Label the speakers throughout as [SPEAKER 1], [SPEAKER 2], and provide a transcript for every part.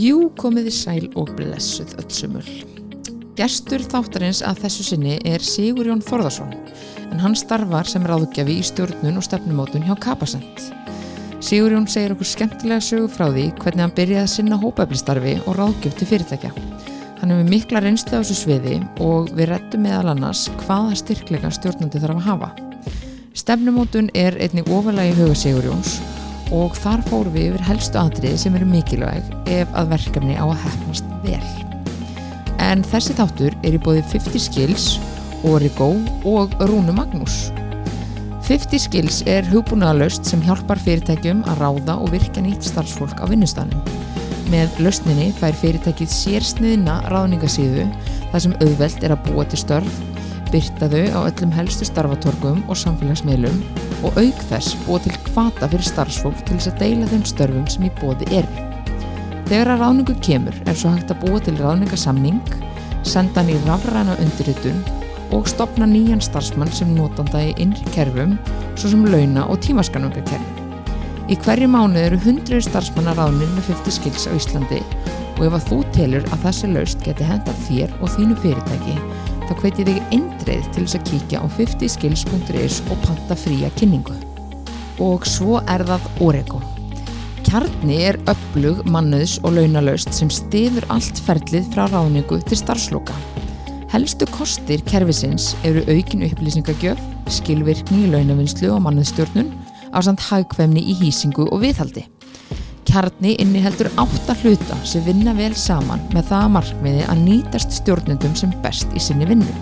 [SPEAKER 1] Jú, komiði sæl og blessuð öll sumul. Gestur þáttarins að þessu sinni er Sigurjón Þorðarsson, en hann starfar sem ráðgjafi í stjórnun og stefnumótun hjá Kapasend. Sigurjón segir okkur skemmtilega sögu frá því hvernig hann byrjaði að sinna hópaeflistarfi og ráðgjöf til fyrirtækja. Hann hefur mikla reynslu á þessu sviði og við rettum meðal annars hvaða styrkleika stjórnandi þarf að hafa. Stefnumótun er einnig ofalagi huga Sigurjóns og þar fórum við yfir helstu atriði sem eru mikilvæg ef að verkefni á að hefnast vel. En þessi þáttur er í bóði 50 Skills, Origo og Rúnu Magnús. 50 Skills er hugbúnaðalöst sem hjálpar fyrirtækjum að ráða og virka nýtt starfsfólk á vinnustanum. Með lausninni fær fyrirtækið sérsniðina ráðningasíðu þar sem auðvelt er að búa til störf, byrta þau á öllum helstu starfatorgum og samfélagsmiðlum og auk þess búa til kvata fyrir starfsfólk til þess að deila þeim störfum sem í bóði eru. Þegar að ráðningu kemur er svo hægt að búa til ráðningasamning, senda hann í rafræna undirritun og stopna nýjan starfsmann sem notanda í innri kerfum svo sem launa og tímaskanungakerfi. Í hverju mánu eru hundruður starfsmanna ráðnir með 50 skills á Íslandi og ef að þú telur að þessi laust geti hendað þér og þínu fyrirtæki þá hveti þig eindreið til þess að kíkja á 50skills.is og panta fría kynningu. Og svo er það Orego. Kjarni er öflug, mannuðs og launalaust sem stiður allt ferlið frá ráðningu til starfsloka. Helstu kostir kerfisins eru aukin upplýsingagjöf, skilvirkni í launavinnslu og mannuðstjórnun á samt hagkvæmni í hýsingu og viðhaldi. Kjarni inniheldur átta hluta sem vinna vel saman með það að markmiði að nýtast stjórnendum sem best í sinni vinnu.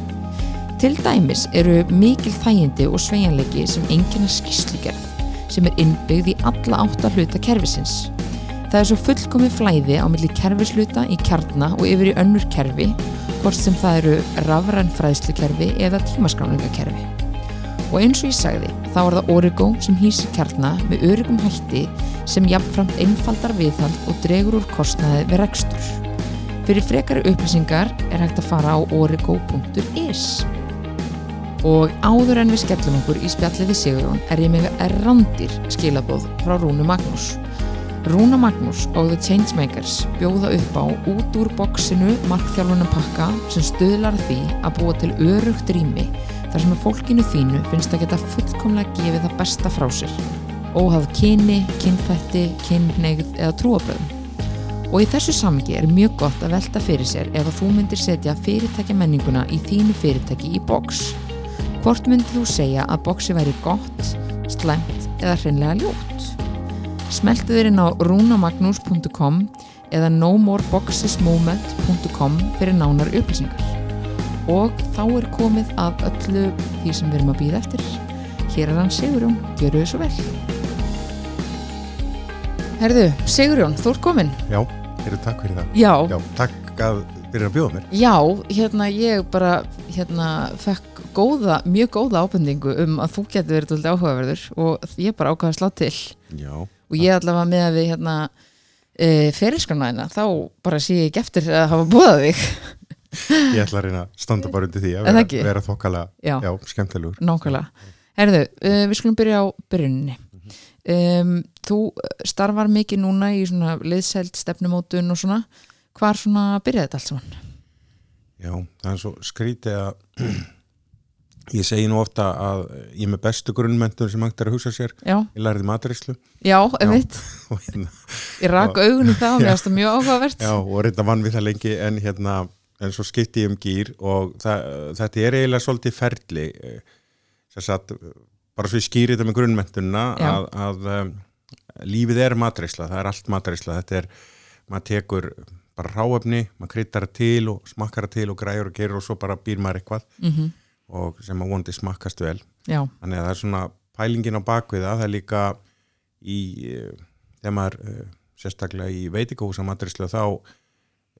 [SPEAKER 1] Til dæmis eru mikil þægindi og sveigjanleiki sem engina skýslugerð sem er innbyggð í alla átta hluta kerfisins. Það er svo fullkomi flæði á milli kerfisluta í kjarna og yfir í önnur kerfi, hvort sem það eru rafræn fræðslukerfi eða tímaskráningakerfi. Og eins og ég sagði, þá er það Origo sem hýsir kjarna með öryggum hætti sem jafnframt einfaldar viðhald og dregur úr kostnaði við rekstur. Fyrir frekari upplýsingar er hægt að fara á origo.is. Og áður en við skellum okkur í spjallið við Sigurón er ég með randir skilabóð frá Rúnu Magnús. Rúna Magnús og The Changemakers bjóða upp á út úr bóksinu markþjálfunum pakka sem stöðlar því að búa til örugt rými þar sem að fólkinu þínu finnst að geta fullkomlega gefið það besta frá sér óhaf kyni, kynfætti, kynneigð eða trúabröðum. Og í þessu samgi er mjög gott að velta fyrir sér ef að þú myndir setja fyrirtækja menninguna í þínu fyrirtæki í boks. Hvort myndir þú segja að boksi væri gott, slæmt eða hreinlega ljótt? Smeltu þér inn á runamagnus.com eða nomoreboxesmoment.com fyrir nánar upplýsingar. Og þá er komið af öllu því sem við erum að býða eftir. Hér er hann Sigurjón, gjöru þið svo vel. Herðu, Sigurjón, þú ert komin.
[SPEAKER 2] Já, eru takk fyrir það.
[SPEAKER 1] Já,
[SPEAKER 2] Já, takk að fyrir að bjóða mér.
[SPEAKER 1] já, hérna ég bara, hérna, fekk góða, mjög góða ábendingu um að þú getur verið dálítið áhugaverður og ég bara ákvaði að slá til.
[SPEAKER 2] Já,
[SPEAKER 1] Og ég allavega með að við, hérna, e, ferilskarnæðina, þá bara sé ég ekki eftir að hafa búðað þig.
[SPEAKER 2] ég ætla að reyna að standa bara undir því að
[SPEAKER 1] Er
[SPEAKER 2] vera, vera þokkala,
[SPEAKER 1] Já.
[SPEAKER 2] já, skemmtilegur.
[SPEAKER 1] Nákvæmlega. Herðu, uh, við skulum byrja á byrjunni. Um, þú starfar mikið núna í svona liðsælt stefnumótun og svona. Hvar svona byrjaði þetta allt saman?
[SPEAKER 2] Já, það er svo skrítið að ég segi nú ofta að ég er með bestu grunnmentur sem hægt er að hugsa sér.
[SPEAKER 1] Já,
[SPEAKER 2] Ég lærði matrislu
[SPEAKER 1] já, einmitt.
[SPEAKER 2] hérna,
[SPEAKER 1] Ég rak augunum það og mér finnst það mjög áhugavert.
[SPEAKER 2] já, og reynda vann við það lengi en hérna, en svo skipti ég um gýr og það, þetta er eiginlega svolítið ferli eh, sagt, bara svo ég skýri þetta með grunnmentunna
[SPEAKER 1] Já.
[SPEAKER 2] að, að um, lífið er matreysla, það er allt matreysla þetta er, maður tekur bara ráefni, maður kryttar til og smakkar til og græður og gerir og svo bara býr maður eitthvað
[SPEAKER 1] Mm
[SPEAKER 2] og sem að vonandi smakkast vel.
[SPEAKER 1] Já,
[SPEAKER 2] þannig að það er svona pælingin á bakvið það, það er líka í eh, þegar maður sérstaklega í veitingahúsa matreysla þá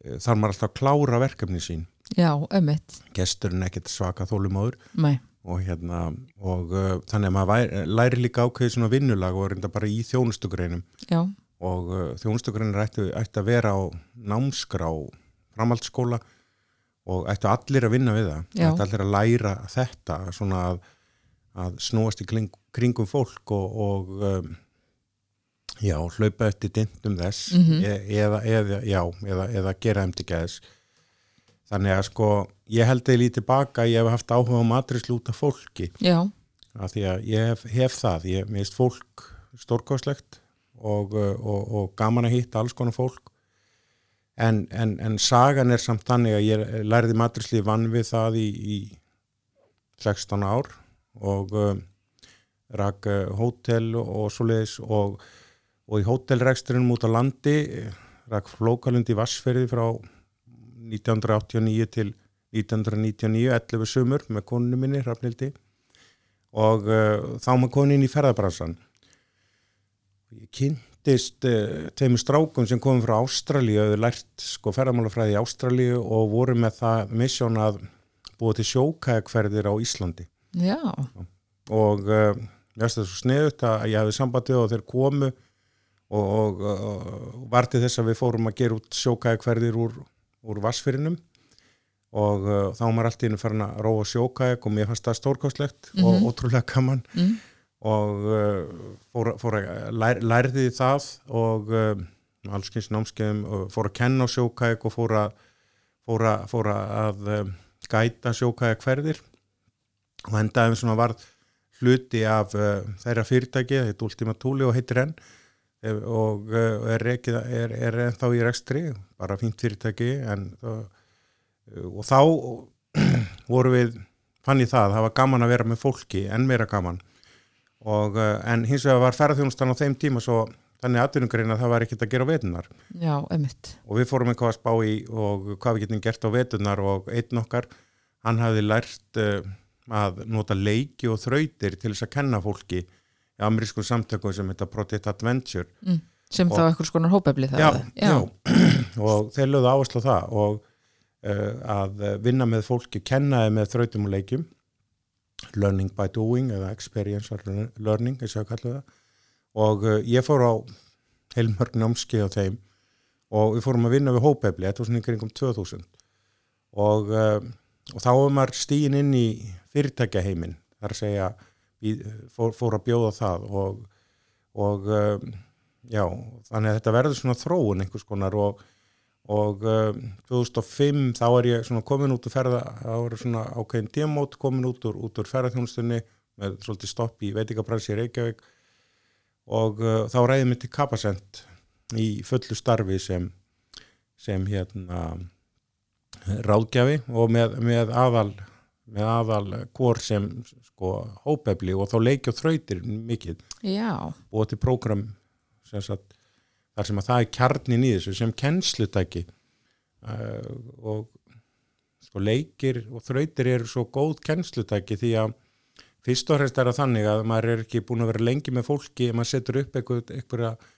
[SPEAKER 2] þarf maður alltaf að klára verkefni sín.
[SPEAKER 1] Já, einmitt.
[SPEAKER 2] gesturinn ekkert svaka þólumóður
[SPEAKER 1] Nei,
[SPEAKER 2] og hérna og uh, þannig að maður væri, læri líka ákveði svona vinnulag og reynda bara í þjónustugreinum.
[SPEAKER 1] Já,
[SPEAKER 2] og uh, þjónustugreinir ættu, ættu að vera á námskrá framhaldsskóla og ættu allir að vinna við það.
[SPEAKER 1] Já.
[SPEAKER 2] ættu allir að læra þetta svona að, að snúast í kring, kringum fólk og, og um, Já, hlaupa eftir dindum þess
[SPEAKER 1] Mhm.
[SPEAKER 2] e eða, eða, já, eða, eða gera þeim til geðs. Þannig að sko, ég held eða lítið tilbaka, ég hef haft áhuga á matrislu út af fólki,
[SPEAKER 1] Já,
[SPEAKER 2] af því að ég hef, hef það, ég minnst fólk stórkoslegt og, og, og gaman að hitta alls konar fólk, en, en, en sagan er samt þannig að ég lærði matrisli vann við það í, í 16 ár og um, rak uh, hótel og, og svoleiðis og og í hótelreksturinnum út á landi eh, rak flókalund í Vassferði frá 1989 til 1999, 11 sumur með konunum minni, Rafnildi og uh, þá maður konin í ferðabransan ég kynntist uh, tveimur strákum sem komum frá Ástralíu og hefur lært sko ferðamálafræði í Ástralíu og voru með það missjón að búa til sjókækferðir á Íslandi.
[SPEAKER 1] Já,
[SPEAKER 2] og uh, ég veist það svo sniðut að ég hafði sambandið og þeir komu og, og, og var til þess að við fórum að gera út sjókæði hverðir úr, úr vassfyrinum og uh, þá var maður allt í hennu farin að róa sjókæði og mér fannst það stórkostlegt og ótrúlega gaman.
[SPEAKER 1] Mm.
[SPEAKER 2] og uh, fór, fór að lær, lærði það og uh, allskins námskeiðum og fór að kenna á sjókæði og fór að, fór að, fór að um, gæta sjókæði hverðir og endaðum svona varð hluti af uh, þeirra fyrirtæki, þetta Ultima Thule og heitir enn og uh, er, rekið, er, er ennþá í rekstri, bara fínt fyrirtæki en uh, og þá voru við fann ég það, það var gaman að vera með fólki enn meira gaman. Og, uh, en hins vegar var ferðarþjónustan á þeim tíma svo þannig aðdunungrein að það var ekkert að gera á vetunar
[SPEAKER 1] já, emitt
[SPEAKER 2] og við fórum eitthvað að spá í og hvað við getum gert á vetunar og einn okkar, hann hafði lært að nota leiki og þrautir til þess að kenna fólki í amerískum samtökum sem þetta Project Adventure.
[SPEAKER 1] Mm. sem þá eitthvað skonar hópefli það
[SPEAKER 2] já,
[SPEAKER 1] já.
[SPEAKER 2] og þeir lögðu áherslu það og uh, að vinna með fólki, kennaði með þrautum og leikjum. Learning by doing eða experiential learning eins og að kalla það. Og uh, ég fór á heilmörg námskeið á þeim og við fórum að vinna við hópefli, þetta var svona ykkur um 2000 og, uh, og þá var maður stíin inn í fyrirtækjaheimin, þar að segja fór, fór að bjóða það og, og uh, já, þannig að þetta verður svona þróun einhvers konar og, og uh, 2005 þá er ég svona komin út úr ferða, þá er svona ákveðin tímót komin út úr, út úr ferðarþjónustunni með svolítið stopp í veitingabransi í Reykjavík og uh, þá ræði mig til Kapasend í fullu starfi sem, sem hérna ráðgjafi og með, með aðal með aðal kór sem sko hópefli og þá leiki og þrautir mikið.
[SPEAKER 1] Já,
[SPEAKER 2] og til prógram sem sagt, þar sem að það er kjarnin í þessu sem kennslutæki. Uh, og sko leikir og þrautir eru svo góð kennslutæki því að fyrst og fremst er það þannig að maður er ekki búin að vera lengi með fólki ef maður setur upp eitthvað,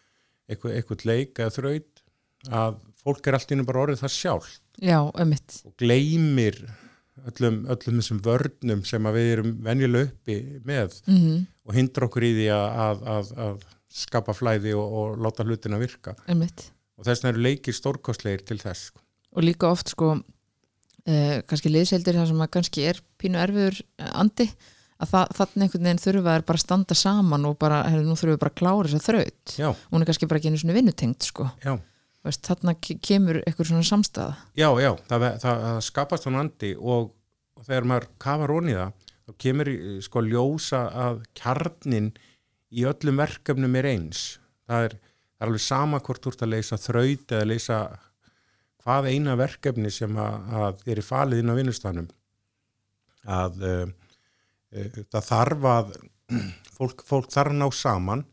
[SPEAKER 2] eitthvað, leik eða þraut að fólk er allt innum bara orðið það sjálf
[SPEAKER 1] já,
[SPEAKER 2] og gleymir öllum, öllum þessum vörnum sem að við erum venjulega uppi með
[SPEAKER 1] mm
[SPEAKER 2] og hindra okkur í því að, að, að, að skapa flæði og, og láta hlutina virka.
[SPEAKER 1] Emitt
[SPEAKER 2] og þess vegna eru leikir stórkostlegir til þess sko.
[SPEAKER 1] og líka oft sko eh, kannski liðseldir þar sem að kannski er pínu erfiður andi að það, þannig einhvern veginn þurfa er bara að standa saman og bara, herri, nú þurfum við bara að klára þessa þraut.
[SPEAKER 2] Já,
[SPEAKER 1] hún er kannski bara ekki einu svona vinnutengt sko.
[SPEAKER 2] Já,
[SPEAKER 1] ke- kemur eitthvað svona samstæða
[SPEAKER 2] já, já það, það, það skapast hann andi og, og þegar maður kafar onni það þá kemur í, sko ljósa að kjarnin í öllum verkefnum er eins. Það er, það er alveg sama hvort þú ert að leysa þraut eða leysa hvað eina verkefni sem að, að er falið inn á vinnustanum að uh, uh, það þarf að fólk, fólk þarf að ná saman.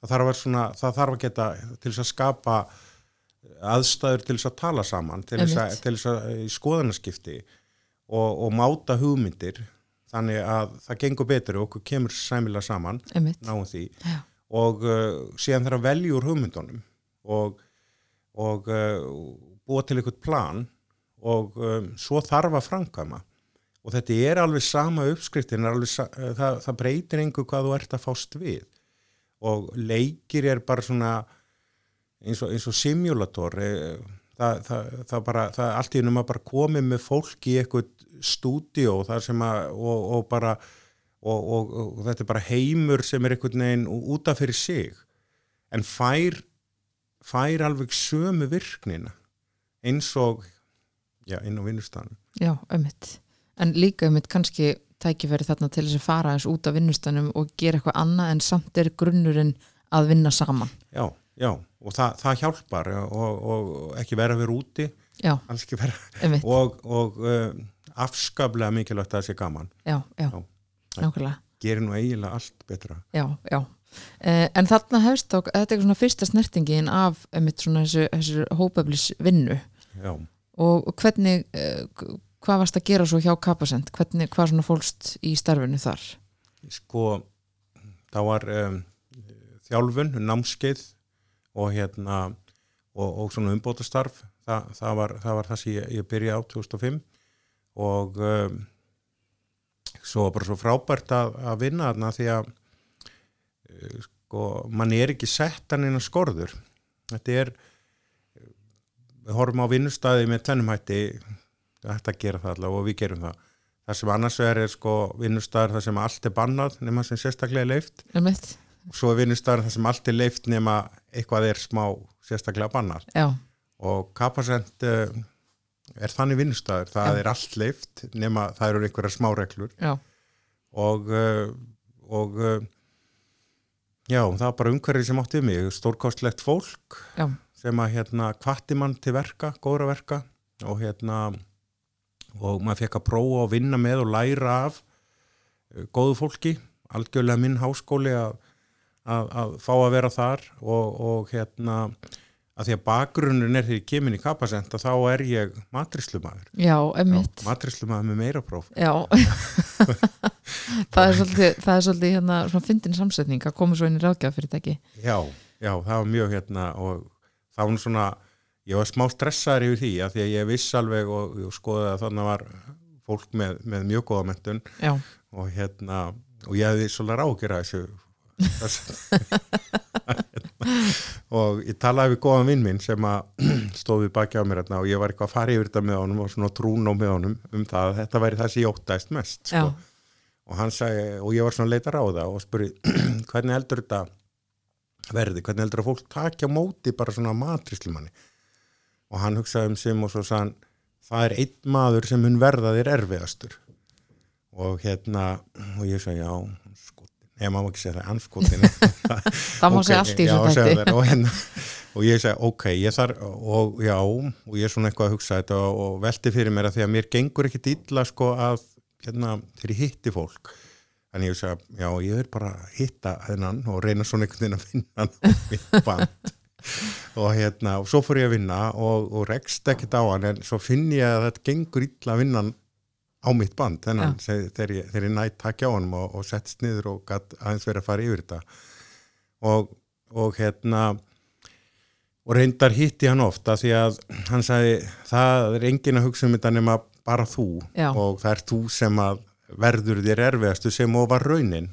[SPEAKER 2] Það þarf að, svona, það þarf að geta til þess að skapa aðstæður til þess að tala saman til þess að, að í skoðanaskipti og, og máta hugmyndir þannig að það gengur betur og okkur kemur sæmilega saman náum því.
[SPEAKER 1] Já.
[SPEAKER 2] og uh, síðan þarf að velja úr hugmyndunum og, og uh, búa til eitthvað plan og um, svo þarf að framkvæma. Og þetta er alveg sama uppskriftin alveg, sa- uh, það, það breytir einhver hvað þú ert að fást við. Og leikir er bara svona eins og, eins og simulator eh, það, það, það bara það allt í hennum að bara komið með fólk í eitthvað stúdíó þar sem að og, og bara og, og, og þetta er bara heimur sem er einhvern veginn út af fyrir sig en fær fær alveg sömu virknina eins og já, inn á vinnustanu
[SPEAKER 1] Já, ömmit. En líka ömmit kannski tækifæri þarna til þess að fara eins út af vinnustanum og gera eitthvað annað en samt er grunnurinn að vinna saman.
[SPEAKER 2] já, já, og það, það hjálpar og, og ekki vera vera úti vera og, og uh, afskaplega mikilvægt að það sé gaman
[SPEAKER 1] Já, já,
[SPEAKER 2] Já.
[SPEAKER 1] nákvæmlega.
[SPEAKER 2] gerir nú eiginlega allt betra
[SPEAKER 1] Já, já. Eh, en þarna hefst þá, þetta er svona fyrsta snertingin af ömmit svona þessu, þessu hópeflis vinnu
[SPEAKER 2] já,
[SPEAKER 1] og hvernig, eh, hvað varst að gera svo hjá Kapasend? Hvernig, hvað svona fólst í starfinu þar?
[SPEAKER 2] sko það var um, þjálfun, námskeið og hérna og, og svona umbótastarf það, það, var, það var það sem ég, ég byrjaði á 2005 og um, svo bara svo frábært að, að vinna þarna því að uh, sko, mann er ekki sett hann innan skorður. Þetta er við horfum á vinnustæði með tennumhætti þetta gera það allavega og við gerum það. Það sem annars vegar er sko vinnustæðar það sem allt er bannað nema sem sérstaklega er leift? Og svo er vinnustæðar það sem allt er leift nema eitthvað er smá sérstaklega bannað.
[SPEAKER 1] Já,
[SPEAKER 2] og kapasent uh, er þannig vinnustæður, það
[SPEAKER 1] Já.
[SPEAKER 2] er allt leift nema það eru einhverja smá reglur
[SPEAKER 1] já,
[SPEAKER 2] og, uh, og uh, já, það var bara umhverfið sem átti við mig, stórkostlegt fólk
[SPEAKER 1] já,
[SPEAKER 2] sem að hérna kvatti mann til verka, góðra verka. Og hérna og maður fekk að prófa að vinna með og læra af góðu fólki, algjörlega minn háskóli að, að, að fá að vera þar og, og hérna að því að bakgrunnun er þegar ég kemur í kapasent þá er ég matrislumadur
[SPEAKER 1] já, ömmit.
[SPEAKER 2] matrislumadur með meira próf.
[SPEAKER 1] Já, það er svolítið, það er svolítið hérna svona fyndin samsetning að koma svo inn í ráðgjafafyrirtæki.
[SPEAKER 2] Já, já, það var mjög hérna og það var svona, ég var smá stressaður yfir því að því að ég viss alveg og, og skoði að þannig var fólk með, með mjög góða mentun
[SPEAKER 1] Já,
[SPEAKER 2] og hérna, og ég hefði svolítið að þessu og ég talaði við góðan vinn minn sem að stóð við baki á mér hérna og ég var eitthvað að fara yfir þetta með honum og svona trún á með honum um það að þetta væri það sem ég óttaðist mest sko. og hann sagði, og ég var svona að leita ráða og spurði, hvernig heldur þetta verði, hvernig heldur að fólk takja móti bara svona matrislimanni og hann hugsaði um sem og svo hann, það er einn maður sem mun verða þér erfiðastur. Og hérna og ég sagði, já, skotin ég má ekki segja það, anskotin
[SPEAKER 1] það má segja allt í þessu
[SPEAKER 2] segja þér, og, hérna, og ég segi, ok, ég þarf og já, og ég er svona eitthvað að hugsa þetta og, velti fyrir mér að því að mér gengur ekkit illa sko að hérna, þegar ég hitti fólk. En ég segi, já, ég er bara að hitta hennan og reyna svona einhvern veginn að finna hann á mitt band. Og hérna, og svo fór ég að vinna og, og rekst ekkit á hann en svo finn ég að þetta gengur illa að vinna hann á mitt band þennan, se- þegar ég, ég nætt takja á honum og, og settst niður og gatt aðeins verið að fara yfir þetta. Og, og hérna og reyndar hitti hann ofta því að hann sagði það er engin að hugsa um þetta nema bara þú
[SPEAKER 1] Já.
[SPEAKER 2] og það er þú sem að verður þér erfiðastu sem og var raunin.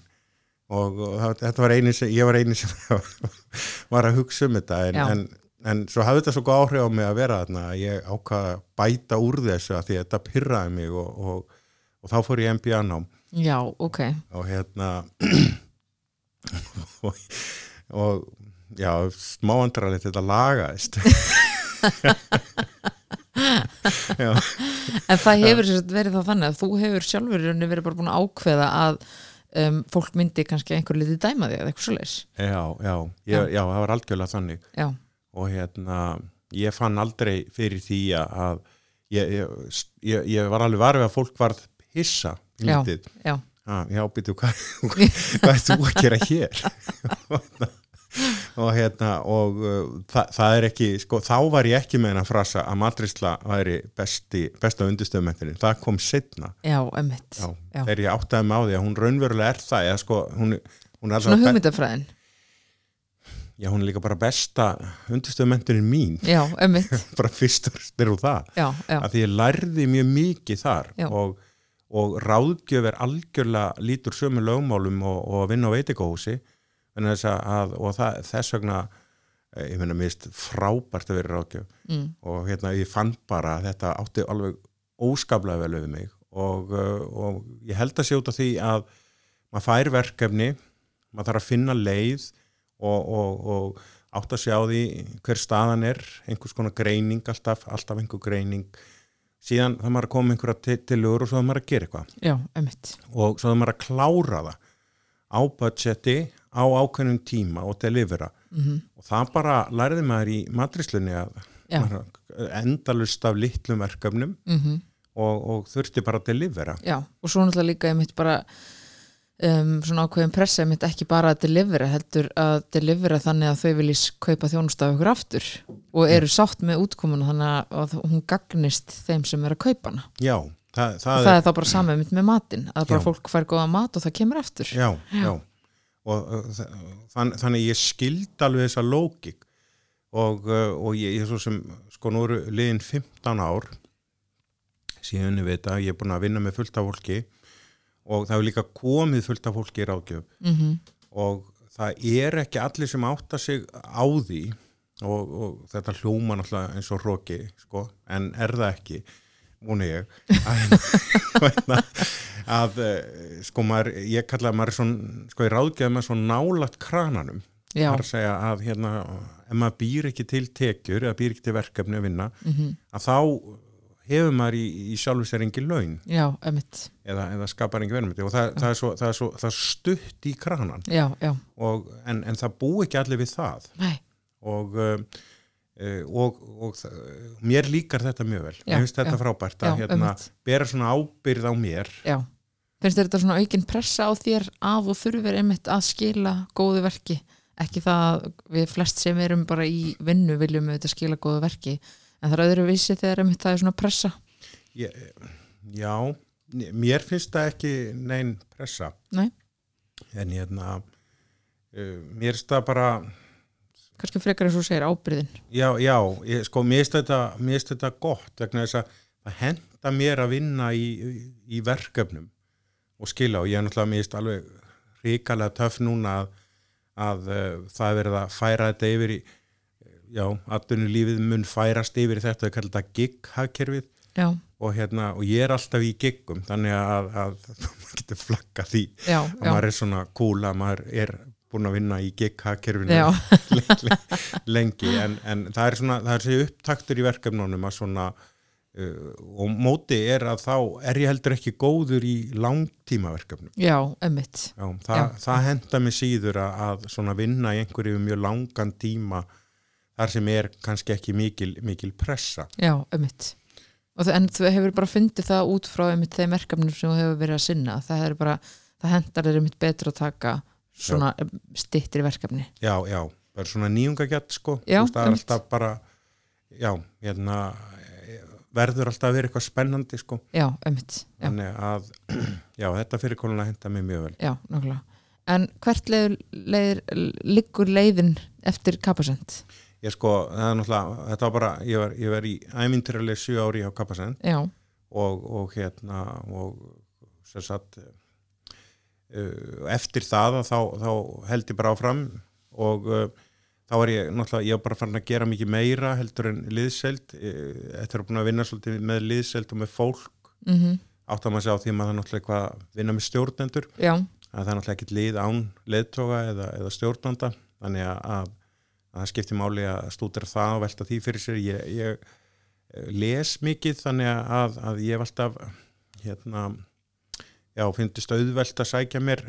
[SPEAKER 2] Og, og þetta var eini sem ég var eini sem var að hugsa um þetta en, en, en svo hafði þetta svo góð áhrif á mig að vera þarna að ég ákvaða að bæta úr þessu að því að þetta pyrraði mig og, og, og þá fór ég MBA nám
[SPEAKER 1] Já, ok.
[SPEAKER 2] og hérna og, og já, smáandralegt þetta lagaðist. Já,
[SPEAKER 1] En það hefur verið þá þannig að þú hefur sjálfur verið bara búin að ákveða að um, fólk myndi kannski einhver litið dæma þig eða eitthvað svoleiðis.
[SPEAKER 2] já, já, ég, já, það var algjörlega þannig.
[SPEAKER 1] Já,
[SPEAKER 2] og hérna ég fann aldrei fyrir því að að ég, ég, ég, ég var alveg varfið að fólk varð hissa
[SPEAKER 1] Já.
[SPEAKER 2] lítið
[SPEAKER 1] já,
[SPEAKER 2] ah, já, býtu, hvað, hvað er þú að gera hér og hérna og uh, það, það er ekki, sko, þá var ég ekki með hennar frasa að matrisla væri besti, besta undistöðumættirinn, það kom setna,
[SPEAKER 1] já,
[SPEAKER 2] já,
[SPEAKER 1] Já.
[SPEAKER 2] þegar ég áttaði mig á því að hún raunverulega er það, eða sko hún, hún er alltaf,
[SPEAKER 1] hugmyndafræðin.
[SPEAKER 2] Já, hún er líka bara besta undistöðumættirinn mín.
[SPEAKER 1] Já, ömmit.
[SPEAKER 2] bara fyrst og styrir úr það.
[SPEAKER 1] Já, já,
[SPEAKER 2] að því ég lærði mjög mikið þar og, og ráðgjöf er algjörlega lítur sömu lögmálum og, og vinna á þess að, og það, þess vegna eh, ég meina mist frábært að vera ráðgjöf.
[SPEAKER 1] Mm,
[SPEAKER 2] og hérna ég fann bara þetta átti alveg óskaplega vel við mig. Og, uh, og ég held að sé út af því að maður fær verkefni maður þarf að finna leið og, og, og átt að sjá því hver staðan er, einhvers konar greining alltaf, alltaf einhver greining. Síðan það maður að koma einhverja tilur og svo það maður að gera eitthvað.
[SPEAKER 1] Já,
[SPEAKER 2] og svo það maður að klára það á budgeti á ákveðnum tíma og delivera.
[SPEAKER 1] Mm
[SPEAKER 2] og það bara lærði maður í matrislunni að endalust af litlum verkefnum
[SPEAKER 1] Mm
[SPEAKER 2] og, og þurfti bara að delivera.
[SPEAKER 1] Já, og svo náttúrulega líka emitt bara um, svona ákveðin pressa emitt ekki bara að delivera, heldur að delivera þannig að þau viljís kaupa þjónustaf ykkur aftur og eru sátt með útkomuna þannig að hún gagnist þeim sem er að kaupa hana.
[SPEAKER 2] já, það, það,
[SPEAKER 1] það er þá bara saman með matinn að bara
[SPEAKER 2] Já.
[SPEAKER 1] fólk fær góða mat og það kemur eftir
[SPEAKER 2] já, já. og þa- þann, þannig ég skild alveg þessa lógik og, uh, og ég, ég svo sem sko nú eru liðin 15 ár síðan veit að ég er búin að vinna með fullt af fólki og það hefur líka komið fullt af fólki í ráðgjöf.
[SPEAKER 1] Mm
[SPEAKER 2] og það er ekki allir sem átta sig á því og, og þetta hljóma náttúrulega eins og hróki sko, en er það ekki múni ég að, hérna, að eh, sko maður, ég kallaði maður svona, sko ég ráðgjaði maður svo nálat krananum.
[SPEAKER 1] Já,
[SPEAKER 2] það er að segja að hérna ef maður býr ekki til tekjur eða býr ekki til verkefni að vinna
[SPEAKER 1] mm
[SPEAKER 2] að þá hefur maður í, í sjálfu sér engin laun?
[SPEAKER 1] Já,
[SPEAKER 2] eða, eða skapar engin verðmyndi og það, það, er svo, það er svo það stutt í kranan.
[SPEAKER 1] Já, já,
[SPEAKER 2] og, en, en það bú ekki allir við það. Og, uh, og, og mér líkar þetta mjög vel. Mér finnst þetta frábært að hérna, bera svona ábyrð á mér.
[SPEAKER 1] Já. Finnst þetta svona aukin pressa á þér að og þurfir einmitt að skila góðu verki? Ekki það að við flest sem erum bara í vinnu viljum auðvitað skila góðu verki en það er öðru vísi þegar það er svona pressa.
[SPEAKER 2] Ég, já, mér finnst það ekki neinn pressa.
[SPEAKER 1] Nei.
[SPEAKER 2] en hérna uh, mér finnst það bara
[SPEAKER 1] kannski frekar eins og segir ábyrðin
[SPEAKER 2] já, já, ég, sko, mér finnst þetta, þetta gott vegna þess að það henda mér að vinna í, í, í verkefnum. Og skila og ég er náttúrulega mér finnst alveg ríkalega töff núna að, að uh, það er verið að færa þetta yfir í já, atvinnu lífið mun færast yfir þetta, við kallum þetta gig-hagkerfið og hérna, og ég er alltaf í giggum þannig að, að maður getur flagga því
[SPEAKER 1] já,
[SPEAKER 2] að
[SPEAKER 1] já,
[SPEAKER 2] maður er svona að maður er búin að vinna í gig-hagkerfinu
[SPEAKER 1] já,
[SPEAKER 2] lengi. En, en það er svona, það er sér upptaktur í verkefnunum að svona uh, og móti er að þá er ég heldur ekki góður í langtímaverkefnum.
[SPEAKER 1] Já, emmitt
[SPEAKER 2] Já, það, það henda mig síður að, að svona vinna í einhverju mjög langan tíma þar sem er kannski ekki mikil, mikil pressa.
[SPEAKER 1] Já, það, en þú hefur bara fundið það út frá einmitt þeim verkefnum sem þú hefur verið að sinna það er bara, það hendar þér einmitt betur að taka svona stittir verkefni.
[SPEAKER 2] Já, já, bara svona nýjungagjart sko,
[SPEAKER 1] Já,
[SPEAKER 2] það er
[SPEAKER 1] einmitt.
[SPEAKER 2] alltaf bara já, hérna verður alltaf að vera eitthvað spennandi sko.
[SPEAKER 1] Já, emmitt, já,
[SPEAKER 2] að, já, þetta fyrir konuna henda mér mjög vel.
[SPEAKER 1] Já, nákvæmlega. En hvert leiður, leiður liggur leiðin eftir kapasend
[SPEAKER 2] ég sko, það er náttúrulega, þetta var bara ég var, ég var í æmyndiralið sjö ári á Kappasend
[SPEAKER 1] Já,
[SPEAKER 2] og, og hérna og sem sagt uh, eftir það að þá, þá held ég bara áfram. Og uh, þá var ég náttúrulega, ég var bara farin að gera mikið meira heldur en liðseld. Uh, eftir að búin að vinna svolítið með liðseld og með fólk.
[SPEAKER 1] Mm
[SPEAKER 2] átt að maður sjá því að maður náttúrulega eitthvað að vinna með stjórnendur.
[SPEAKER 1] Já,
[SPEAKER 2] að það er náttúrulega ekkert lið án leðtoga eða, eða stjórnanda. Þannig að það skiptir máli að stúdera það og velta því fyrir sér. Ég, ég eh, les mikið þannig að, að ég hef alltaf hérna já, finnst auðvelt að sækja mér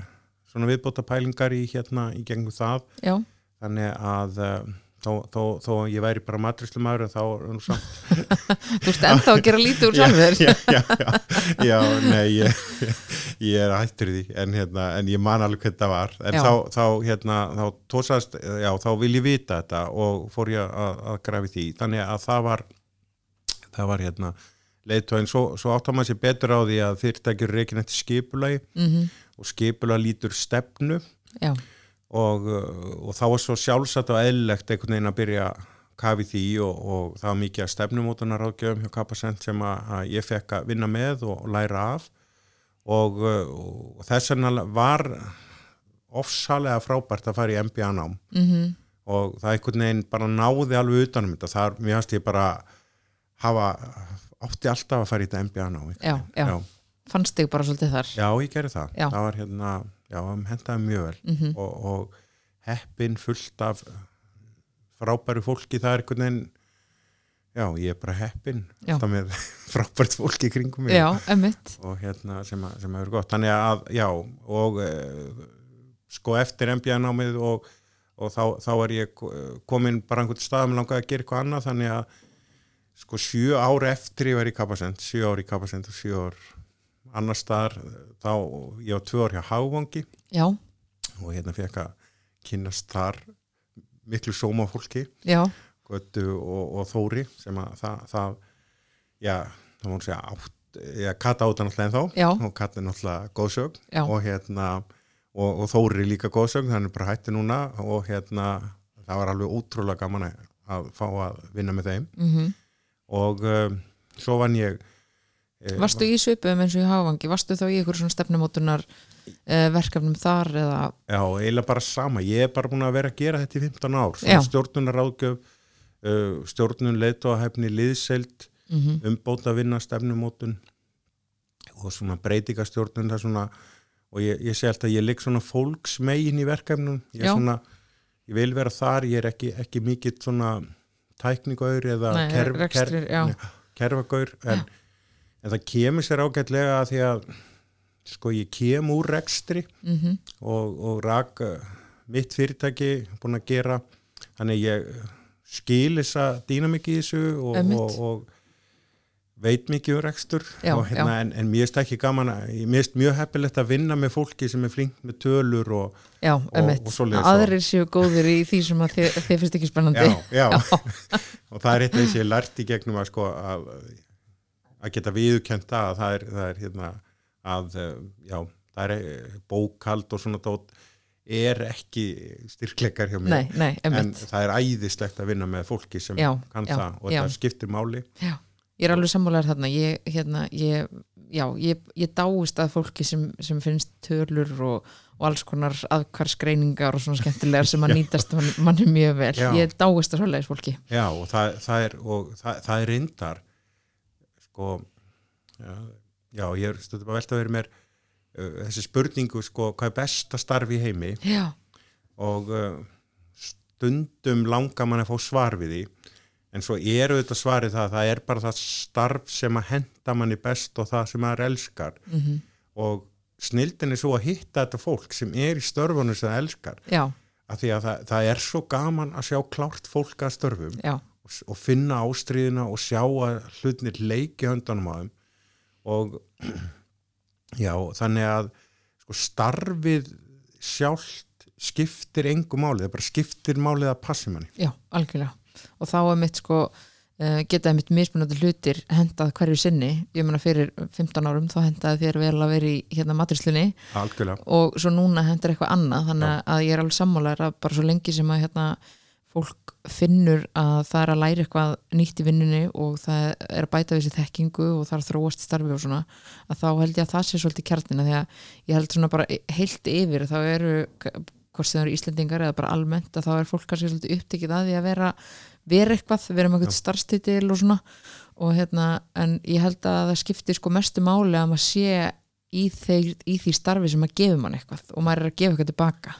[SPEAKER 2] svona viðbóta pælingar í hérna í gegnum það.
[SPEAKER 1] Já,
[SPEAKER 2] þannig að uh, þó, þó, þó ég væri bara matrislumæður þá
[SPEAKER 1] þú ert ennþá að gera lítið úr sjálfur.
[SPEAKER 2] já, já, já, já, nei ég, ég er hættur í því en, hérna, en ég man alveg hvernig það var. En þá, þá, hérna, þá tósast já, þá vil ég vita þetta og fór ég að, að grafi því. Þannig að það var það var hérna leiðtóin, svo, svo áttar maður sér betur á því að fyrirtækjur ekki nætti skipulagi
[SPEAKER 1] mm
[SPEAKER 2] og skipulag lítur stefnu.
[SPEAKER 1] Já,
[SPEAKER 2] og, uh, og þá var svo sjálfsagt og eðlilegt einhvern veginn að byrja að kafi því og, og það var mikið að stefnumótunar ágjöfum hjá Kapasent sem að, að ég fekk að vinna með og, og læra af. Og, uh, og þess vegna var ofsalega frábært að fara í MBA-nám
[SPEAKER 1] mm
[SPEAKER 2] og það einhvern veginn bara náði alveg utanum þetta, þar mér fannst ég bara hafa, átti alltaf að fara í þetta MBA-nám
[SPEAKER 1] já, já, fannst þig bara svolítið þar?
[SPEAKER 2] Já, ég gerði það.
[SPEAKER 1] Já.
[SPEAKER 2] Það var hérna, já, hendaði mjög vel.
[SPEAKER 1] Mhm.
[SPEAKER 2] og, og heppin fullt af frábæru fólki það er einhvern veginn. Já, ég er bara heppin. Alltaf með frábært fólki kringum mig.
[SPEAKER 1] Já,
[SPEAKER 2] og hérna sem, að, sem hefur gott. Þannig að, já, og uh, sko eftir MBA-námið og, og þá, þá er ég komin bara einhvern stað. Með langaði að gera eitthvað annað. Þannig að sko sjö ár eftir ég var í Kapasend, sjö ár í Kapasend og sjö ár annar staðar þá, ég var tvö ár hjá Hávangi
[SPEAKER 1] já,
[SPEAKER 2] og hérna fekk að kynnast þar miklu sóma fólki Götu og, og Þóri sem að það, það já, það má segja átt já, Kata átt náttúrulega ennþá.
[SPEAKER 1] Já.
[SPEAKER 2] og Kata er náttúrulega góðsögn
[SPEAKER 1] Já.
[SPEAKER 2] og hérna og, og Þóri er líka góðsögn, hann er bara hætti núna. Og hérna það var alveg ótrúlega gaman að- að fá að vinna með þeim.
[SPEAKER 1] Mhm.
[SPEAKER 2] Og um, svo vann ég eh,
[SPEAKER 1] Varstu í svipum eins og í Hávangi, varstu þá í ykkur svona stefnumótunar uh, verkefnum þar eða,
[SPEAKER 2] Já, eiginlega bara sama. Ég er bara búin að vera að gera þetta í 15 ár. Stjórnunar ráðgjöf, uh, stjórnun leitóahæfni, liðseild,
[SPEAKER 1] mm
[SPEAKER 2] umbóta vinna, stefnumótun og svona er svona, og ég, ég sé alltaf að ég ligg svona fólksmegin í verkefnum. Ég, er svona, ég vil vera þar, ég er ekki, ekki mikill svona tækningaur eða
[SPEAKER 1] Nei,
[SPEAKER 2] kerf,
[SPEAKER 1] rekstrir, já.
[SPEAKER 2] En, það kemur sér ágætlega að því að sko ég kem úr rekstri
[SPEAKER 1] mhm,
[SPEAKER 2] og, og rak uh, mitt fyrirtæki búin að gera. Þannig ég skil þessa dýnamik í þessu og, og, og veit mikið um rekstur.
[SPEAKER 1] Já,
[SPEAKER 2] og, hérna, en, en mér finnst ekki gaman að mér finnst mjög heppilegt að vinna með fólki sem er flink með tölur og
[SPEAKER 1] já,
[SPEAKER 2] Og- og svoleiðis
[SPEAKER 1] aðrir séu góðir í því sem þið, þið finnst ekki spennandi.
[SPEAKER 2] Já. og það er eitt af því sem ég lært í gegnum að sko að, að geta viðukenda að það er, það er hérna að uh, já, það er eh, bókald og svona dót er ekki styrkleikar hjá mér.
[SPEAKER 1] Nei, nei,
[SPEAKER 2] en það er æðislegt að vinna með fólki sem
[SPEAKER 1] Já,
[SPEAKER 2] kann
[SPEAKER 1] já,
[SPEAKER 2] það og það skiptir máli.
[SPEAKER 1] Já, ég er alveg sammálaður þarna. Ég, hérna, ég, ég, ég dáist að fólki sem, sem finnst tölur og, og alls konar aðkvarsgreiningar og svona skemmtilegar sem að nýtast mann, manni mjög vel. Ég dáist að svoleiðis fólki.
[SPEAKER 2] Já og það, það er og það, það er reyndar sko já, já ég er stundum að velta að vera mér uh, þessi spurningu sko hvað er besta starf í heimi?
[SPEAKER 1] Já,
[SPEAKER 2] og uh, stundum langar mann að fá svar við því. En svo eru þetta svarið það það er bara það starf sem að henda manni best og það sem maður elskar.
[SPEAKER 1] Mhm,
[SPEAKER 2] og snildin er svo að hitta þetta fólk sem er í störfunum sem það elskar. Af því að það, það er svo gaman að sjá klárt fólk að störfum.
[SPEAKER 1] Já
[SPEAKER 2] og, finna ástriðina og sjá að hlutnir leiki höndunum á þeim og já, þannig að sko, starfið sjálft skiptir engu máli, það bara skiptir málið að passi manni.
[SPEAKER 1] Já, algjörlega. Og þá er mitt sko uh, geta mitt mismunandi hlutir hendað hverju sinni. Ég meina fyrir 15 árum þá hendaði þér vel að vera í hérna
[SPEAKER 2] Algjörlega.
[SPEAKER 1] og svo núna hendar eitthvað annað þannig
[SPEAKER 2] Já.
[SPEAKER 1] að ég er alveg sammálaður að bara svo lengi sem að hérna fólk finnur að það er að læra eitthvað nýtt í vinnunni og það er að bæta við sér þekkingu og það er að þróast starfi og svona að þá held ég að það sé svolítið kjarnina því að ég held svona bara heilt yfir þá eru hvort sem eru Íslendingar eða bara almennt að þá er fólk kannski svolítið upptekið að því að vera vera eitthvað, vera með eitthvað starfstitil og svona. Og hérna en ég held að það skiptir sko mestu máli að maður sé í, þeir, í því starfi sem að gefa mann eitthvað og maður er að gefa eitthvað tilbaka.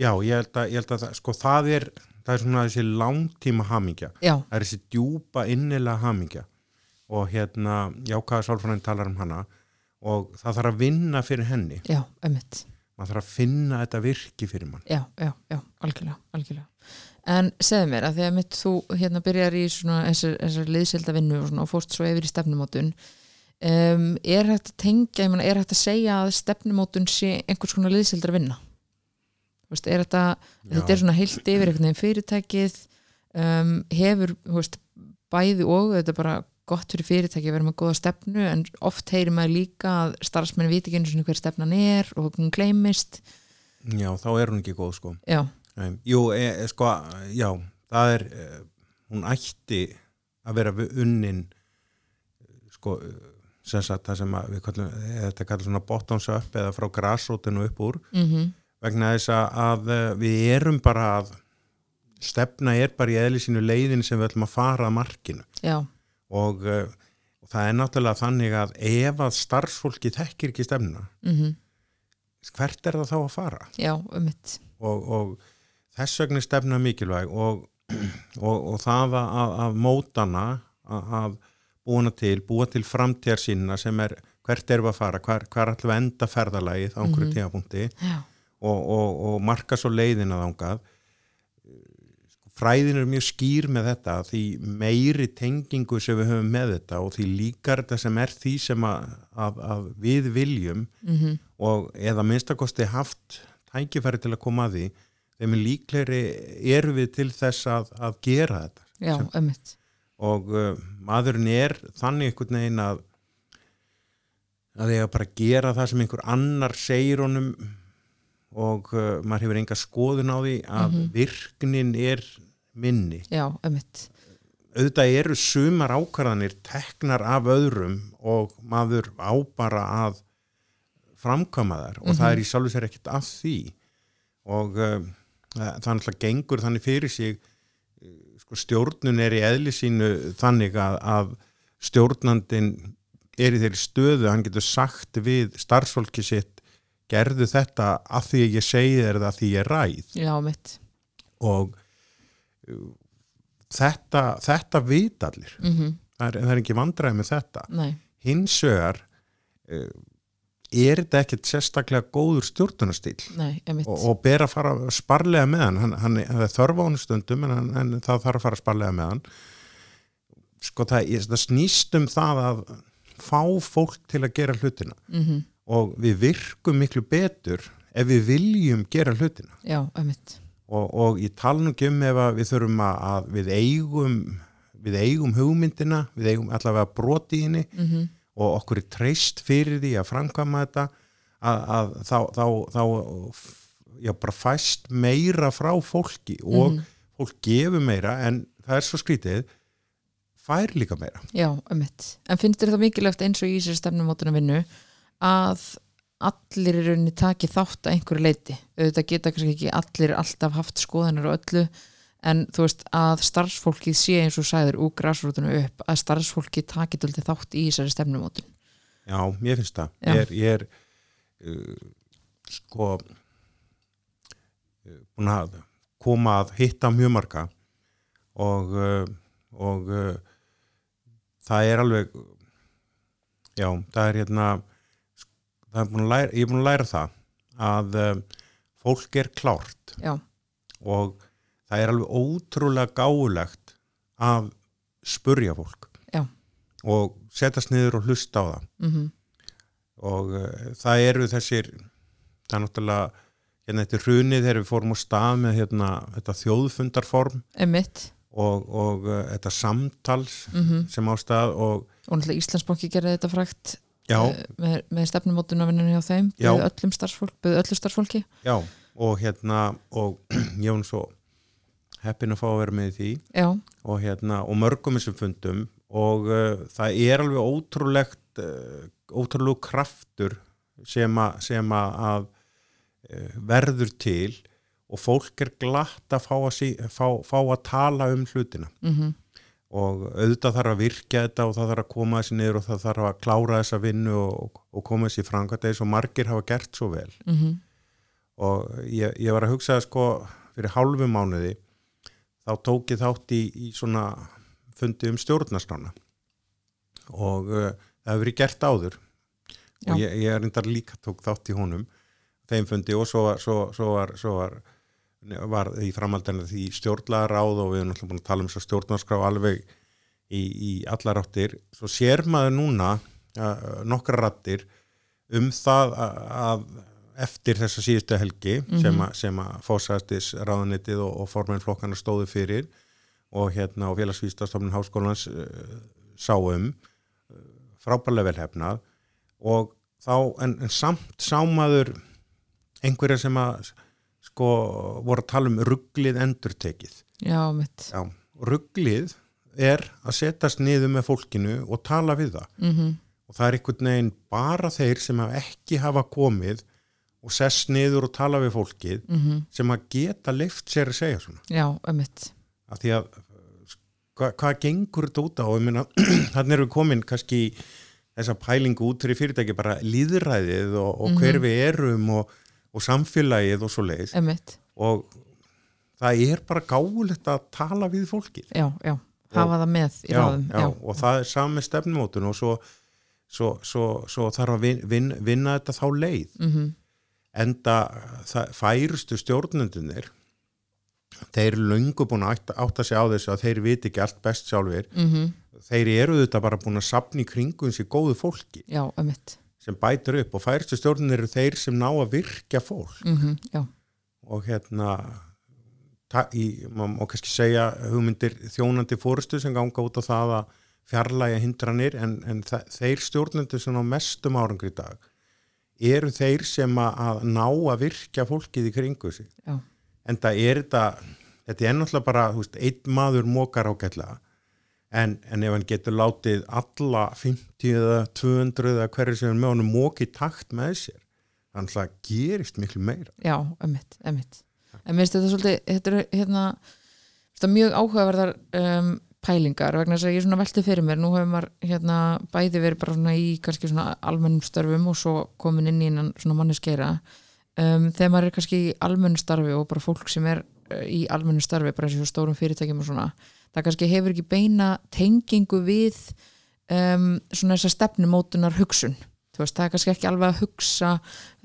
[SPEAKER 2] Já, ég held að, ég held að sko, það er, það er svona þessi langtíma hamingja.
[SPEAKER 1] já,
[SPEAKER 2] Það er þessi djúpa innilega hamingja. Og hérna, jákaða sálfræðin talar um hana. Og það þarf að vinna fyrir henni.
[SPEAKER 1] já, ömmit
[SPEAKER 2] maður þarf að finna þetta virki fyrir mann.
[SPEAKER 1] Já, já, já, algjörlega, algjörlega. En segðu mér að því að mitt þú hérna byrjar í svona þessar, þessar liðselda vinnu og, og fórst svo yfir í stefnumótun um, er hægt að tengja ég meina, er hægt að segja að stefnumótun sé einhvers konar liðseldra vinna Þú veist, er þetta, þetta er svona heilt yfir einhvern veginn fyrirtækið um, hefur veist, bæði og þetta er bara gott fyrir fyrirtæki að vera með góða stefnu en oft heyrir maður líka að starfsmenn viti ekki einu sinni hver stefnan er og hún gleymist.
[SPEAKER 2] Já, þá er hún ekki góð sko.
[SPEAKER 1] Já,
[SPEAKER 2] um, jú, e, e, sko, já það er, e, hún ætti að vera unnin sko sem sagt það sem að við kallum, e, þetta kallar svona bottoms up eða frá grassrótinu upp úr.
[SPEAKER 1] Mhm,
[SPEAKER 2] vegna þess að, að e, við erum bara að stefna er bara í eðli sínu leiðin sem við ætlum að fara að markinu.
[SPEAKER 1] Já,
[SPEAKER 2] og, uh, og það er náttúrulega þannig að ef að starfsfólki þekkir ekki stefnuna
[SPEAKER 1] mhm,
[SPEAKER 2] hvert er það þá að fara?
[SPEAKER 1] Já, um mitt
[SPEAKER 2] og, og þess vegna er stefna mikilvæg og, og, og það að, að mótana að, að búna til, búa til framtíðar sínina sem er hvert erum við að fara, ætlum við að enda ferðalagið á einhverju mm -hmm. tíapunkti og, og, og marka svo leiðin að ángað fræðin er mjög skýr með þetta því meiri tengingu sem við höfum með þetta og því líkar þetta sem er því sem að, að, að við viljum mm -hmm. og eða minnstakosti haft tækifæri til að koma að því þeim er líkleri eru við til þess að, að gera þetta
[SPEAKER 1] Já, ömmit
[SPEAKER 2] og uh, maðurinn er þannig einhvern veginn að að ég bara gera það sem einhver annar segir honum og uh, maður hefur enga skoðun á því að mm -hmm. virknin er minni
[SPEAKER 1] Já,
[SPEAKER 2] auðvitað eru sumar ákvarðanir teknar af öðrum og maður á bara að framkama þar og mm -hmm. það er í sjálf sér ekkert af því og uh, það er alltaf gengur þannig fyrir sig sko, stjórnun er í eðli sínu þannig að, að stjórnandin er í þeirri stöðu, hann getur sagt við starfsfólki sitt gerðu þetta að því að ég segi þér það að því ég ræð.
[SPEAKER 1] Já, mitt.
[SPEAKER 2] Og þetta, þetta vit allir. Mm -hmm. það, er, það er ekki vandræði með þetta.
[SPEAKER 1] Nei.
[SPEAKER 2] hins vegar uh, er þetta ekkert sérstaklega góður stjórnunastýl og, og ber að fara sparlega með hann. Hann, hann, hann er þörf á hann stundum en, hann, en það þarf að fara sparlega með hann. Sko það, það snýst um það að fá fólk til að gera hlutina. Mm -hmm. Og við virkum miklu betur ef við viljum gera hlutina
[SPEAKER 1] Já,
[SPEAKER 2] og, og ég tala nú ekki um ef við þurfum að við eigum við eigum hugmyndina, við eigum allavega broti í henni mm -hmm. og okkur er treyst fyrir því að framkvæma þetta að, að þá, þá, þá já, bara fæst meira frá fólki og mm -hmm. fólk gefur meira en það er svo skrítið fær líka meira.
[SPEAKER 1] Já, um mitt. En finnst þér það mikilvægt eins og í sér stefnumótuna vinnu að allir í rauninni taki þátt að einhverju leiti auðvitað geta kannski ekki allir alltaf haft skoðanar og öllu en þú veist að starfsfólkið sé eins og sæður úr græsrútunu upp að starfsfólkið taki til þátt í þessari stefnumótun.
[SPEAKER 2] Já, ég finnst það. Já. ég er, ég er uh, sko uh, búin að koma að hitta mjög marga og uh, og uh, það er alveg já, það er hérna er læra, ég er búin að læra það að um, fólk er klárt
[SPEAKER 1] Já.
[SPEAKER 2] og það er alveg ótrúlega gáulegt að spurja fólk
[SPEAKER 1] Já.
[SPEAKER 2] og setjast niður og hlusta á það mm -hmm. og uh, það eru þessir það er náttúrulega hérna þetta hrunið þegar við fórum á stað með hérna, þetta þjóðfundarform
[SPEAKER 1] Emitt.
[SPEAKER 2] og, og uh, þetta samtals mm -hmm. sem á stað og,
[SPEAKER 1] og Íslandsbóki gerði þetta frækt með, með stefnumótunavinnunni á þeim byrðu öllum starfsfólk, byrðu öllu starfsfólki.
[SPEAKER 2] Já, og hérna og var svo heppin að fá að vera með því. Og, hérna, og mörgum þessum fundum og uh, það er alveg ótrúlegt uh, ótrúlegu kraftur sem, a, sem a, að uh, verður til og fólk er glatt að fá að, sí, fá, fá að tala um hlutina. Mm -hmm og auðvitað þarf að virkja þetta og það þarf að koma þessi niður og það þarf að klára þessa vinnu og, og koma þessi franga þess og margir hafa gert svo vel mm -hmm. og ég, ég var að hugsa sko fyrir hálfu mánuði þá tók ég þátt í, í svona fundi um stjórnastrána og uh, það hefur verið gert áður Já. og ég, ég er reyndar líka tók þátt í honum þeim fundi og svo, svo, svo var, svo var var í framhaldinu því stjórnlaráð og við erum alltaf búin að tala um stjórnarskrá alveg í, í allar áttir svo sér maður núna nokkra rattir um það að eftir þessa síðustu helgi mm -hmm. sem að, sem að fósæstis ráðanitið og, og formennflokkana stóðu fyrir og hérna og félagsvístastofnun háskólans uh, sáum uh, frábærlega velhefnað og þá en, en samt sámaður einhverja sem að sko voru að tala um rugglið endurtekið.
[SPEAKER 1] Já, mitt.
[SPEAKER 2] Já, rugglið er að setjast niður með fólkinu og tala við það. Mm -hmm. Og það er einhvern veginn bara þeir sem ekki hafa komið og sess niður og tala við fólkið mm -hmm. sem að geta leift sér að segja svona.
[SPEAKER 1] Já, mitt.
[SPEAKER 2] Að því að hva, hvað gengur þetta út á? Þannig erum við komin kannski í þessa pælingu út fyrir fyrirtæki bara líðræðið og, og mm -hmm. hver við erum og og samfélagið og svo leið
[SPEAKER 1] Emitt.
[SPEAKER 2] og það er bara gáulegt að tala við fólki
[SPEAKER 1] já, já, hafa það með í
[SPEAKER 2] já,
[SPEAKER 1] ráðum
[SPEAKER 2] já, og það er sami stefnumótun og svo, svo, svo, svo þarf að vin, vin, vinna þetta þá leið.
[SPEAKER 1] Mm
[SPEAKER 2] enda það, færustu stjórnundunir þeir eru löngu búin að átta, sig á þessu að þeir viti ekki allt best sjálfur
[SPEAKER 1] -hmm.
[SPEAKER 2] þeir eru þetta bara búin að sapna í kringum sér góðu fólki.
[SPEAKER 1] Já, ömmit
[SPEAKER 2] sem bætur upp og færustu stjórnunir eru þeir sem ná að virkja fólk.
[SPEAKER 1] Mm já,
[SPEAKER 2] og hérna í, má kannski segja hugmyndir þjónandi fórustu sem ganga út á það að fjarlæga hindranir en, en þeir stjórnendur sem á mestum árangri í dag eru þeir sem að, að ná að virkja fólkið í kringu sig.
[SPEAKER 1] Já,
[SPEAKER 2] en það er þetta þetta er náttúrulega bara, þú veist, einn maður mókar ágætlega en, en ef hann getur látið alla 50 eða 200 eða hverju sem er með honum móki takt með sér þannig að það gerist miklu meira.
[SPEAKER 1] Já, ömmit, ömmit en mér finnst þetta svolítið, þetta er hérna þetta er mjög áhugaverðar um, pælingar vegna þess að ég svona velti fyrir mér. Nú hefur maður hérna bæði verið bara svona í kannski svona almennum störfum og svo komin inn í innan svona manneskeira um, þegar maður er kannski í almennu starfi og bara fólk sem er uh, í almennu starfi bara eins og stórum fyrirtækjum og svona það kannski hefur ekki beina tengingu við um, svona þessa stefnumótunar hugsun veist, það er kannski ekki alveg að hugsa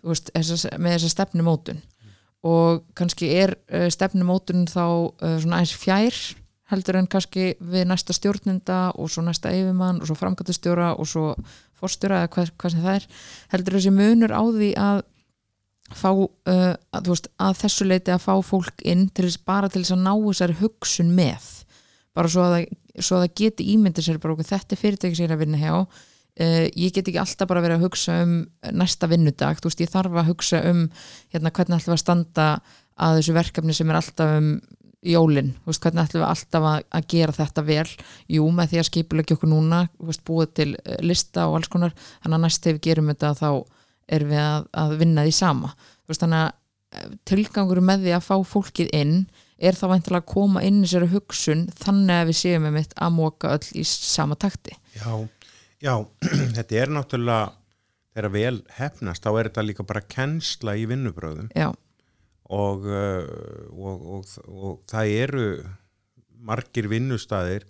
[SPEAKER 1] veist, þessa, með þessa stefnumótun. Og kannski er uh, stefnumótun þá uh, svona aðeins fjær heldur en kannski við næsta stjórnenda og svo næsta yfirmann og svo framkvæmtastjóra og svo fórstjóra eða hvað, hvað sem það er. Heldur þessi munur á því að fá uh, að, veist, að þessu leiti að fá fólk inn til þess, bara til þess að ná þessari hugsun með bara svo að, svo að það geti ímyndið sér bara okkur þetta er fyrirtæki sér að vinna hjá uh, ég get ekki alltaf bara verið að hugsa um næsta vinnudag, þú veist, ég þarf að hugsa um hérna hvernig ætlum við að standa að þessu verkefni sem er alltaf um jólin, þú veist, hvernig ætlum við alltaf að, að gera þetta vel, jú, með því að skipulegja okkur núna, veist, búið til eh, lista og alls konar, þannig að næst þegar við gerum þetta þá erum við að, að vinna því sama, veist, þannig að eh, tilgangur með því að fá fólkið inn er þá væntilega að koma inn í sér hugsun þannig að við séum með mitt að móka öll í sama takti.
[SPEAKER 2] Já, já, þetta er náttúrulega þegar vel hefnast, þá er þetta líka bara kennsla í vinnubröðum
[SPEAKER 1] já,
[SPEAKER 2] og, uh, og, og, og það eru margir vinnustæðir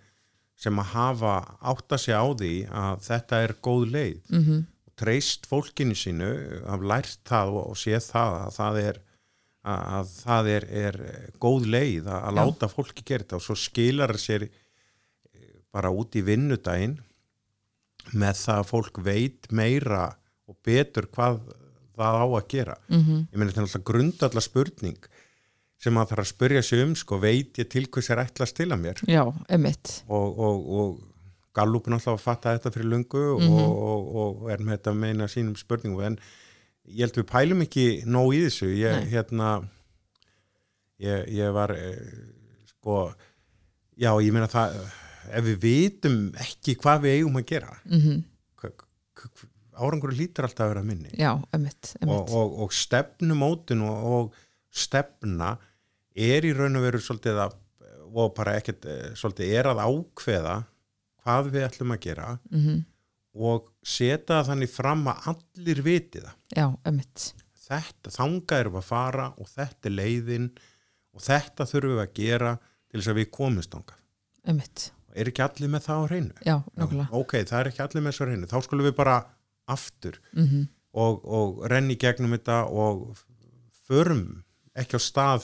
[SPEAKER 2] sem að hafa átta sig á því að þetta er góð leið.
[SPEAKER 1] Mm
[SPEAKER 2] og treyst fólkinu sínu, hafa lært það og séð það að það er að, að það er, er góð leið að, að láta fólki gera þetta. Og svo skilar það sér eh, bara út í vinnudaginn með það að fólk veit meira og betur hvað það á að gera.
[SPEAKER 1] Mm
[SPEAKER 2] ég meina þetta er alltaf grundallar spurning sem að þarf að spurja sig um sko, veit ég til hvers er ætlast til að mér?
[SPEAKER 1] Já, emitt
[SPEAKER 2] og, og, og Gallup er náttúrulega að fatta þetta fyrir lungu
[SPEAKER 1] Mhm.
[SPEAKER 2] og, og, og er með þetta að meina sínum spurningum. En ég held við pælum ekki nóg í þessu. Ég, hérna ég, ég var eh, sko já ég meina það ef við vitum ekki hvað við eigum að gera
[SPEAKER 1] mm
[SPEAKER 2] árangur lítur alltaf að vera minni.
[SPEAKER 1] Já, emitt,
[SPEAKER 2] og,
[SPEAKER 1] emitt.
[SPEAKER 2] og, og stefnumótun og, og stefna er í raun og veru svolítið að og bara ekkert eh, svolítið er að ákveða hvað við ætlum að gera
[SPEAKER 1] Mm
[SPEAKER 2] og setja það þannig fram að allir viti það.
[SPEAKER 1] já, emitt
[SPEAKER 2] Þetta, þangað erum við að fara og þetta er leiðin og þetta þurfum við að gera til þess að við komumst þangað.
[SPEAKER 1] emitt,
[SPEAKER 2] Er ekki allir með það á hreinu?
[SPEAKER 1] já, nokkulega
[SPEAKER 2] Ok, það er ekki allir með það á hreinu. Þá skulum við bara aftur
[SPEAKER 1] mm
[SPEAKER 2] og, og renni gegnum þetta og förum ekki á stað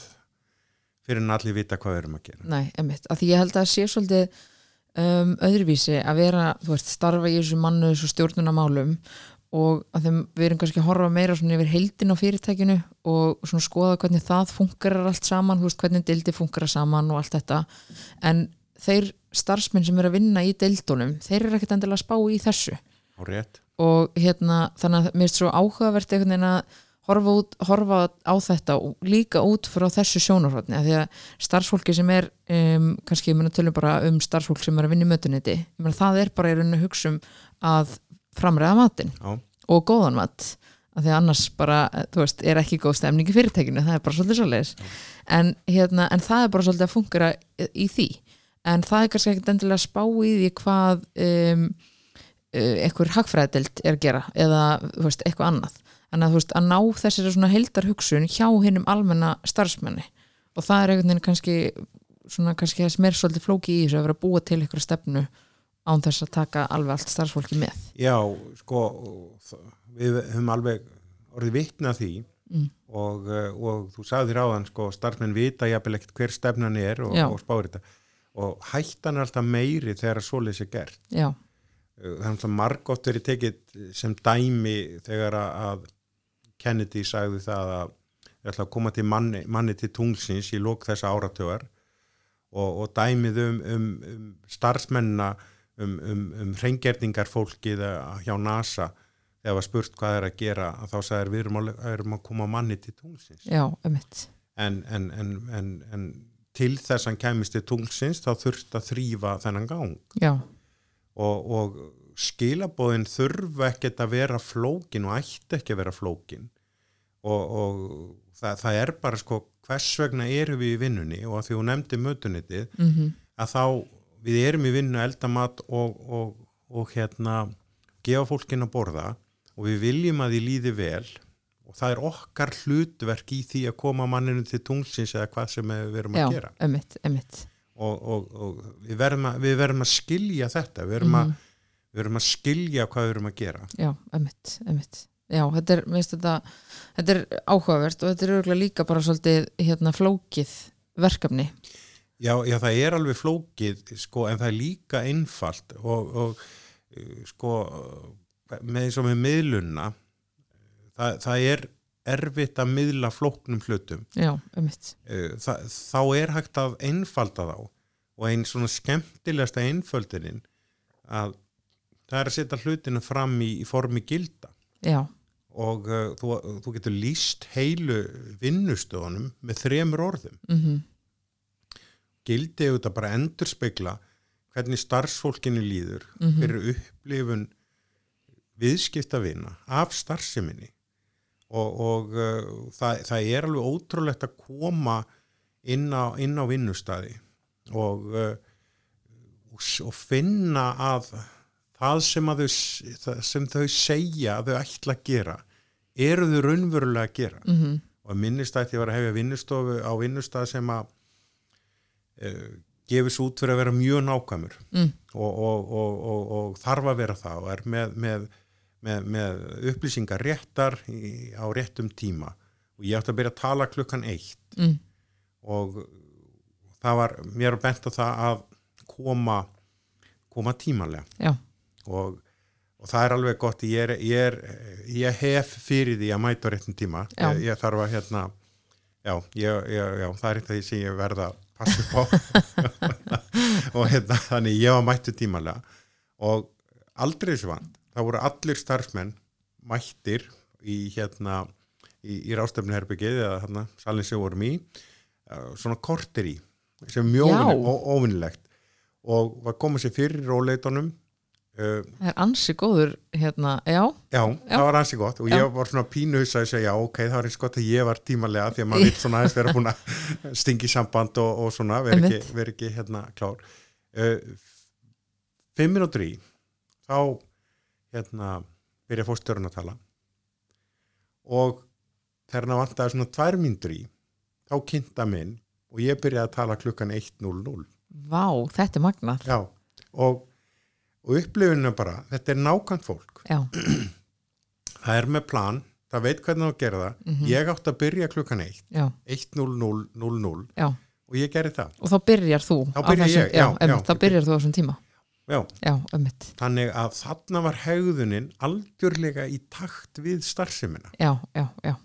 [SPEAKER 2] fyrir en allir vita hvað við erum að gera.
[SPEAKER 1] Nei, emitt, af því ég held að sé svolítið um, öðruvísi að vera, þú veist, starfa í þessu mannu þessu stjórnunamálum og að þeim við erum kannski að horfa meira svona yfir heildin á fyrirtækinu og svona skoða hvernig það funkarar allt saman, þú veist, hvernig deildi funkarar saman og allt þetta en þeir starfsmenn sem eru að vinna í deildunum, þeir eru ekkert endilega að spá í þessu
[SPEAKER 2] rétt?
[SPEAKER 1] og hérna þannig að mér er svo áhugavert einhvern veginn að horfa, út, horfa á þetta líka út frá þessu sjónarhóttni af því að starfsfólki sem er um, kannski, ég meina tölum bara um starfsfólk sem er að vinna í mötuniti, það er bara í rauninu hugsa um að framræða matinn
[SPEAKER 2] Já,
[SPEAKER 1] og góðan mat af því að annars bara, þú veist, er ekki góð stemning í fyrirtækinu, það er bara svolítið svoleiðis. En, hérna, en það er bara svolítið að fungera í því, en það er kannski ekkert endilega að spá í því hvað um, eitthvað hagfræðild er að gera eða þú veist, eitthvað annað þannig að þú veist, að ná þessari svona heildar hugsun hjá hinnum almenna starfsmenni og það er einhvern veginn kannski svona kannski þess meir svolítið flóki í þessu að vera að búa til ykkur stefnu án þess að taka alveg allt starfsfólki með.
[SPEAKER 2] Já, sko við höfum alveg orðið vitna því.
[SPEAKER 1] Mm.
[SPEAKER 2] og, uh, og þú sagði ráðan sko, starfsmenn vita jafnvel ekkert hver stefnan er og, og spáir þetta. Og hættan er alltaf meiri þegar svoleiðis er gert.
[SPEAKER 1] Já,
[SPEAKER 2] Uh, það er alltaf margótt verið tekið sem dæmi þegar að Kennedy sagði það að við ætla að koma til manni, manni til tunglsins í lók þessa áratögar og, og dæmið um, um, um starfsmennina um, um, um hreingerningar fólkið hjá NASA. Þegar var spurt hvað er að gera að þá sagðir við erum að, erum að koma manni til tunglsins.
[SPEAKER 1] Já, ömmit
[SPEAKER 2] en, en, en, en, en til þess að hann kemist til tunglsins þá þurft að þrýfa þennan gang.
[SPEAKER 1] Já,
[SPEAKER 2] og, og skilabóðin þurfa ekkert að vera flókin og ætti ekki að vera flókin. Og, og það, það er bara sko hvers vegna erum við í vinnunni? Og því hún nefndi mötunitið
[SPEAKER 1] mm
[SPEAKER 2] að þá við erum í vinnu eldamat og, og, og hérna gefa fólkin að borða. Og við viljum að því líði vel. Og það er okkar hlutverk í því að koma manninu til tungsins eða hvað sem við erum
[SPEAKER 1] já,
[SPEAKER 2] að gera.
[SPEAKER 1] ömmit, ömmit
[SPEAKER 2] og, og, og við, verðum að, við verðum að skilja þetta. Við verðum,
[SPEAKER 1] Mhm.
[SPEAKER 2] að, við verðum að skilja hvað við erum að gera.
[SPEAKER 1] Já, ömmit, ömmit já, þetta er, minnst þetta þetta er áhugavert og þetta er örgulega líka bara svolítið hérna flókið verkefni.
[SPEAKER 2] Já, já það er alveg flókið sko, en það er líka einfalt og, og uh, sko með eins og með miðlunna það, það er erfitt að miðla flóknum hlutum.
[SPEAKER 1] Já, ömmit,
[SPEAKER 2] Uh, það, þá er hægt að einfalda þá og einn svona skemmtilegasta einföldinin að það er að setja hlutina fram í, í formi gilda
[SPEAKER 1] já,
[SPEAKER 2] og uh, þú, þú getur líst heilu vinnustöðunum með þremur orðum.
[SPEAKER 1] mhm
[SPEAKER 2] Gildi auðvitað bara endur spekla hvernig starfsfólkinu líður
[SPEAKER 1] Mhm.
[SPEAKER 2] fyrir upplifun viðskiptavina af starfseminni og, og uh, það, það er alveg ótrúlegt að koma inn á, inn á vinnustadi og, uh, og finna að það sem, þau, það sem þau segja að þau ætla að gera eru þau raunverulega að gera.
[SPEAKER 1] Mhm.
[SPEAKER 2] Og minnistætti var að hefja vinnustofu á vinnustað sem að uh, gefis út fyrir að vera mjög nákvæmur.
[SPEAKER 1] Mm.
[SPEAKER 2] og, og, og, og, og þarf að vera það og er með, með, með, með upplýsingar réttar í, á réttum tíma. Og ég átti að byrja að tala klukkan eitt.
[SPEAKER 1] Mm.
[SPEAKER 2] og það var mér að benta það að koma koma tímanlega.
[SPEAKER 1] Já,
[SPEAKER 2] og, og það er alveg gott ég, er, ég, er, ég hef fyrir því að mæta á réttum tíma. Ég, ég þarf að hérna já, ég, ég, já, það er eitt af því sem ég verða að passa upp á. Og hérna, þannig ég var mættu tímalega og aldrei þessu vand það voru allir starfsmenn mættir í hérna í, í rástefnuherbyggið eða hérna salin sem vorum í. Uh, svona korter í sem er mjög óvinnilegt og var komið sér fyrir róleitunum
[SPEAKER 1] það er ansi góður hérna, já,
[SPEAKER 2] já,
[SPEAKER 1] Já.
[SPEAKER 2] það var hansi gott og
[SPEAKER 1] Já.
[SPEAKER 2] ég var svona pínuhus að segja, já, ok, það var eins gott að ég var tímalega því að maður vil svona aðeins vera búin að stingi samband og, og svona vera ekki, vera ekki hérna klár. Uh, fimm minútur í þá hérna byrja fórstjórun að tala. Og þegar hann vantaði svona tvær mínútur í þá kynnta minn og ég byrjaði að tala klukkan 1.00
[SPEAKER 1] vá, þetta er magnað.
[SPEAKER 2] Já, og, og upplifinu bara, þetta er nákvæmt fólk.
[SPEAKER 1] Já,
[SPEAKER 2] það er með plan, það veit hvernig það gera það.
[SPEAKER 1] Mhm.
[SPEAKER 2] ég átti að byrja klukkan 1
[SPEAKER 1] já,
[SPEAKER 2] 1.00.00
[SPEAKER 1] já.
[SPEAKER 2] Og ég gerði það.
[SPEAKER 1] Og þá byrjar þú
[SPEAKER 2] Þá
[SPEAKER 1] á
[SPEAKER 2] byrja
[SPEAKER 1] þessum,
[SPEAKER 2] ég, já,
[SPEAKER 1] já, þá byrjar þú á þessum tíma.
[SPEAKER 2] Já,
[SPEAKER 1] já, ömmit,
[SPEAKER 2] þannig að þarna var hegðunin algjörlega í takt við starfsemina.
[SPEAKER 1] Já, já, já.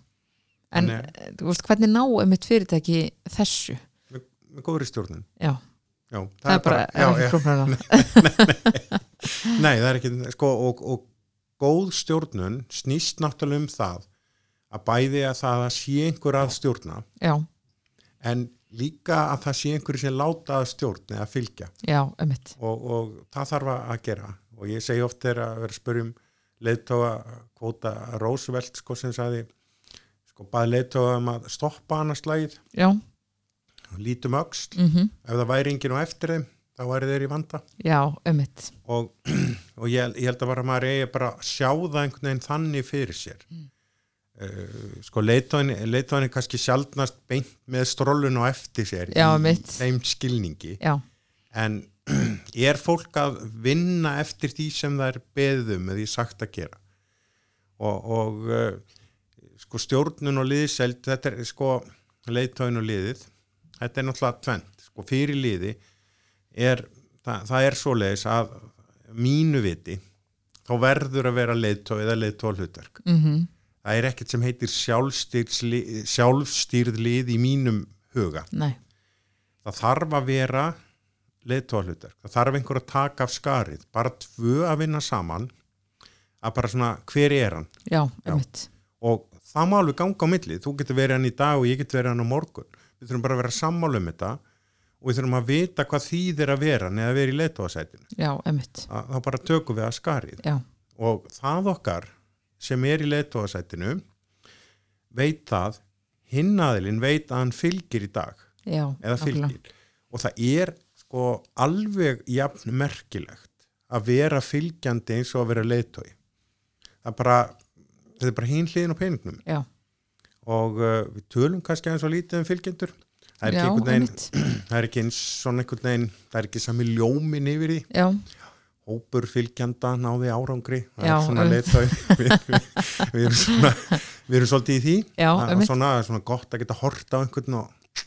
[SPEAKER 1] En
[SPEAKER 2] Þannig-
[SPEAKER 1] eh, þú veist, hvernig ná ömmit fyrirtæki þessu?
[SPEAKER 2] Með, með góðri stjórnun.
[SPEAKER 1] Já,
[SPEAKER 2] já,
[SPEAKER 1] það, er bara,
[SPEAKER 2] já,
[SPEAKER 1] ekki
[SPEAKER 2] já,
[SPEAKER 1] flóknara.
[SPEAKER 2] Nei, það er ekki sko, og, og góð stjórnun snýst náttúrulega um það að bæði að það að sé einhver að stjórna
[SPEAKER 1] já,
[SPEAKER 2] en líka að það sé einhver sem láta að stjórn eða fylgja.
[SPEAKER 1] Já, ömmit
[SPEAKER 2] og, og það þarf að gera. Og ég segi oft þegar að vera að spyrjum leiðtóga kvóta Roosevelt sko sem sagði sko baði leiðtóga um að stoppa annars slægið
[SPEAKER 1] já,
[SPEAKER 2] lítum öxl,
[SPEAKER 1] mhm,
[SPEAKER 2] ef það væri enginn á eftir þeim þá væri þeir í vanda.
[SPEAKER 1] Já,
[SPEAKER 2] og, og ég, ég held að bara maður eigi bara að sjá það einhvern veginn þannig fyrir sér.
[SPEAKER 1] Mm.
[SPEAKER 2] uh, sko leitóin er kannski sjaldnast beint með strólun og eftir sér
[SPEAKER 1] Já,
[SPEAKER 2] í
[SPEAKER 1] mitt.
[SPEAKER 2] þeim skilningi.
[SPEAKER 1] Já,
[SPEAKER 2] en er fólk að vinna eftir því sem það er beðum eða því sagt að gera? Og, og uh, sko stjórnun og liðseld þetta er sko leitóin og liðið þetta er náttúrulega tvent sko fyrir liði er það, það er svoleiðis að mínu viti þá verður að vera leitói eða leitóa hlutverk
[SPEAKER 1] mhm,
[SPEAKER 2] það er ekkert sem heitir sjálfstýrð, lið í mínum huga.
[SPEAKER 1] Nei,
[SPEAKER 2] það þarf að vera leiðtóa hlutverk, það þarf einhver að taka af skarið, bara tvö að vinna saman að bara svona hver er hann?
[SPEAKER 1] Já, einmitt.
[SPEAKER 2] Og það má alveg ganga á milli, þú getur verið hann í dag og ég getur verið hann á morgun við þurfum bara að vera sammála um þetta og við þurfum að vita hvað þýðir að vera neða að vera í leiðtóasætinu
[SPEAKER 1] já, einmitt,
[SPEAKER 2] þá bara tökum við að skarið.
[SPEAKER 1] Já,
[SPEAKER 2] og það okkar sem er í leiðtóasætinu veit það hinn aðilinn veit að hann fylgir í dag
[SPEAKER 1] já
[SPEAKER 2] eða fylgir. Og það er sko alveg jafn merkilegt að vera fylgjandi eins og að vera leiðtói það er bara þetta er bara hinn hliðin á peningnum.
[SPEAKER 1] Já,
[SPEAKER 2] og uh, við tölum kannski aðeins og lítið um fylgjendur. Það er ekki einhvern veginn það er ekki eins svona einhvern veginn það er ekki sami ljómin yfir því.
[SPEAKER 1] Já,
[SPEAKER 2] hópur fylgjanda náði árangri. Það
[SPEAKER 1] Já,
[SPEAKER 2] er svona
[SPEAKER 1] einmitt.
[SPEAKER 2] leiðtói við, við, við, erum svona, við erum svolítið í því.
[SPEAKER 1] Já,
[SPEAKER 2] Það er
[SPEAKER 1] einmitt.
[SPEAKER 2] svona, svona gott að geta horta á einhvern og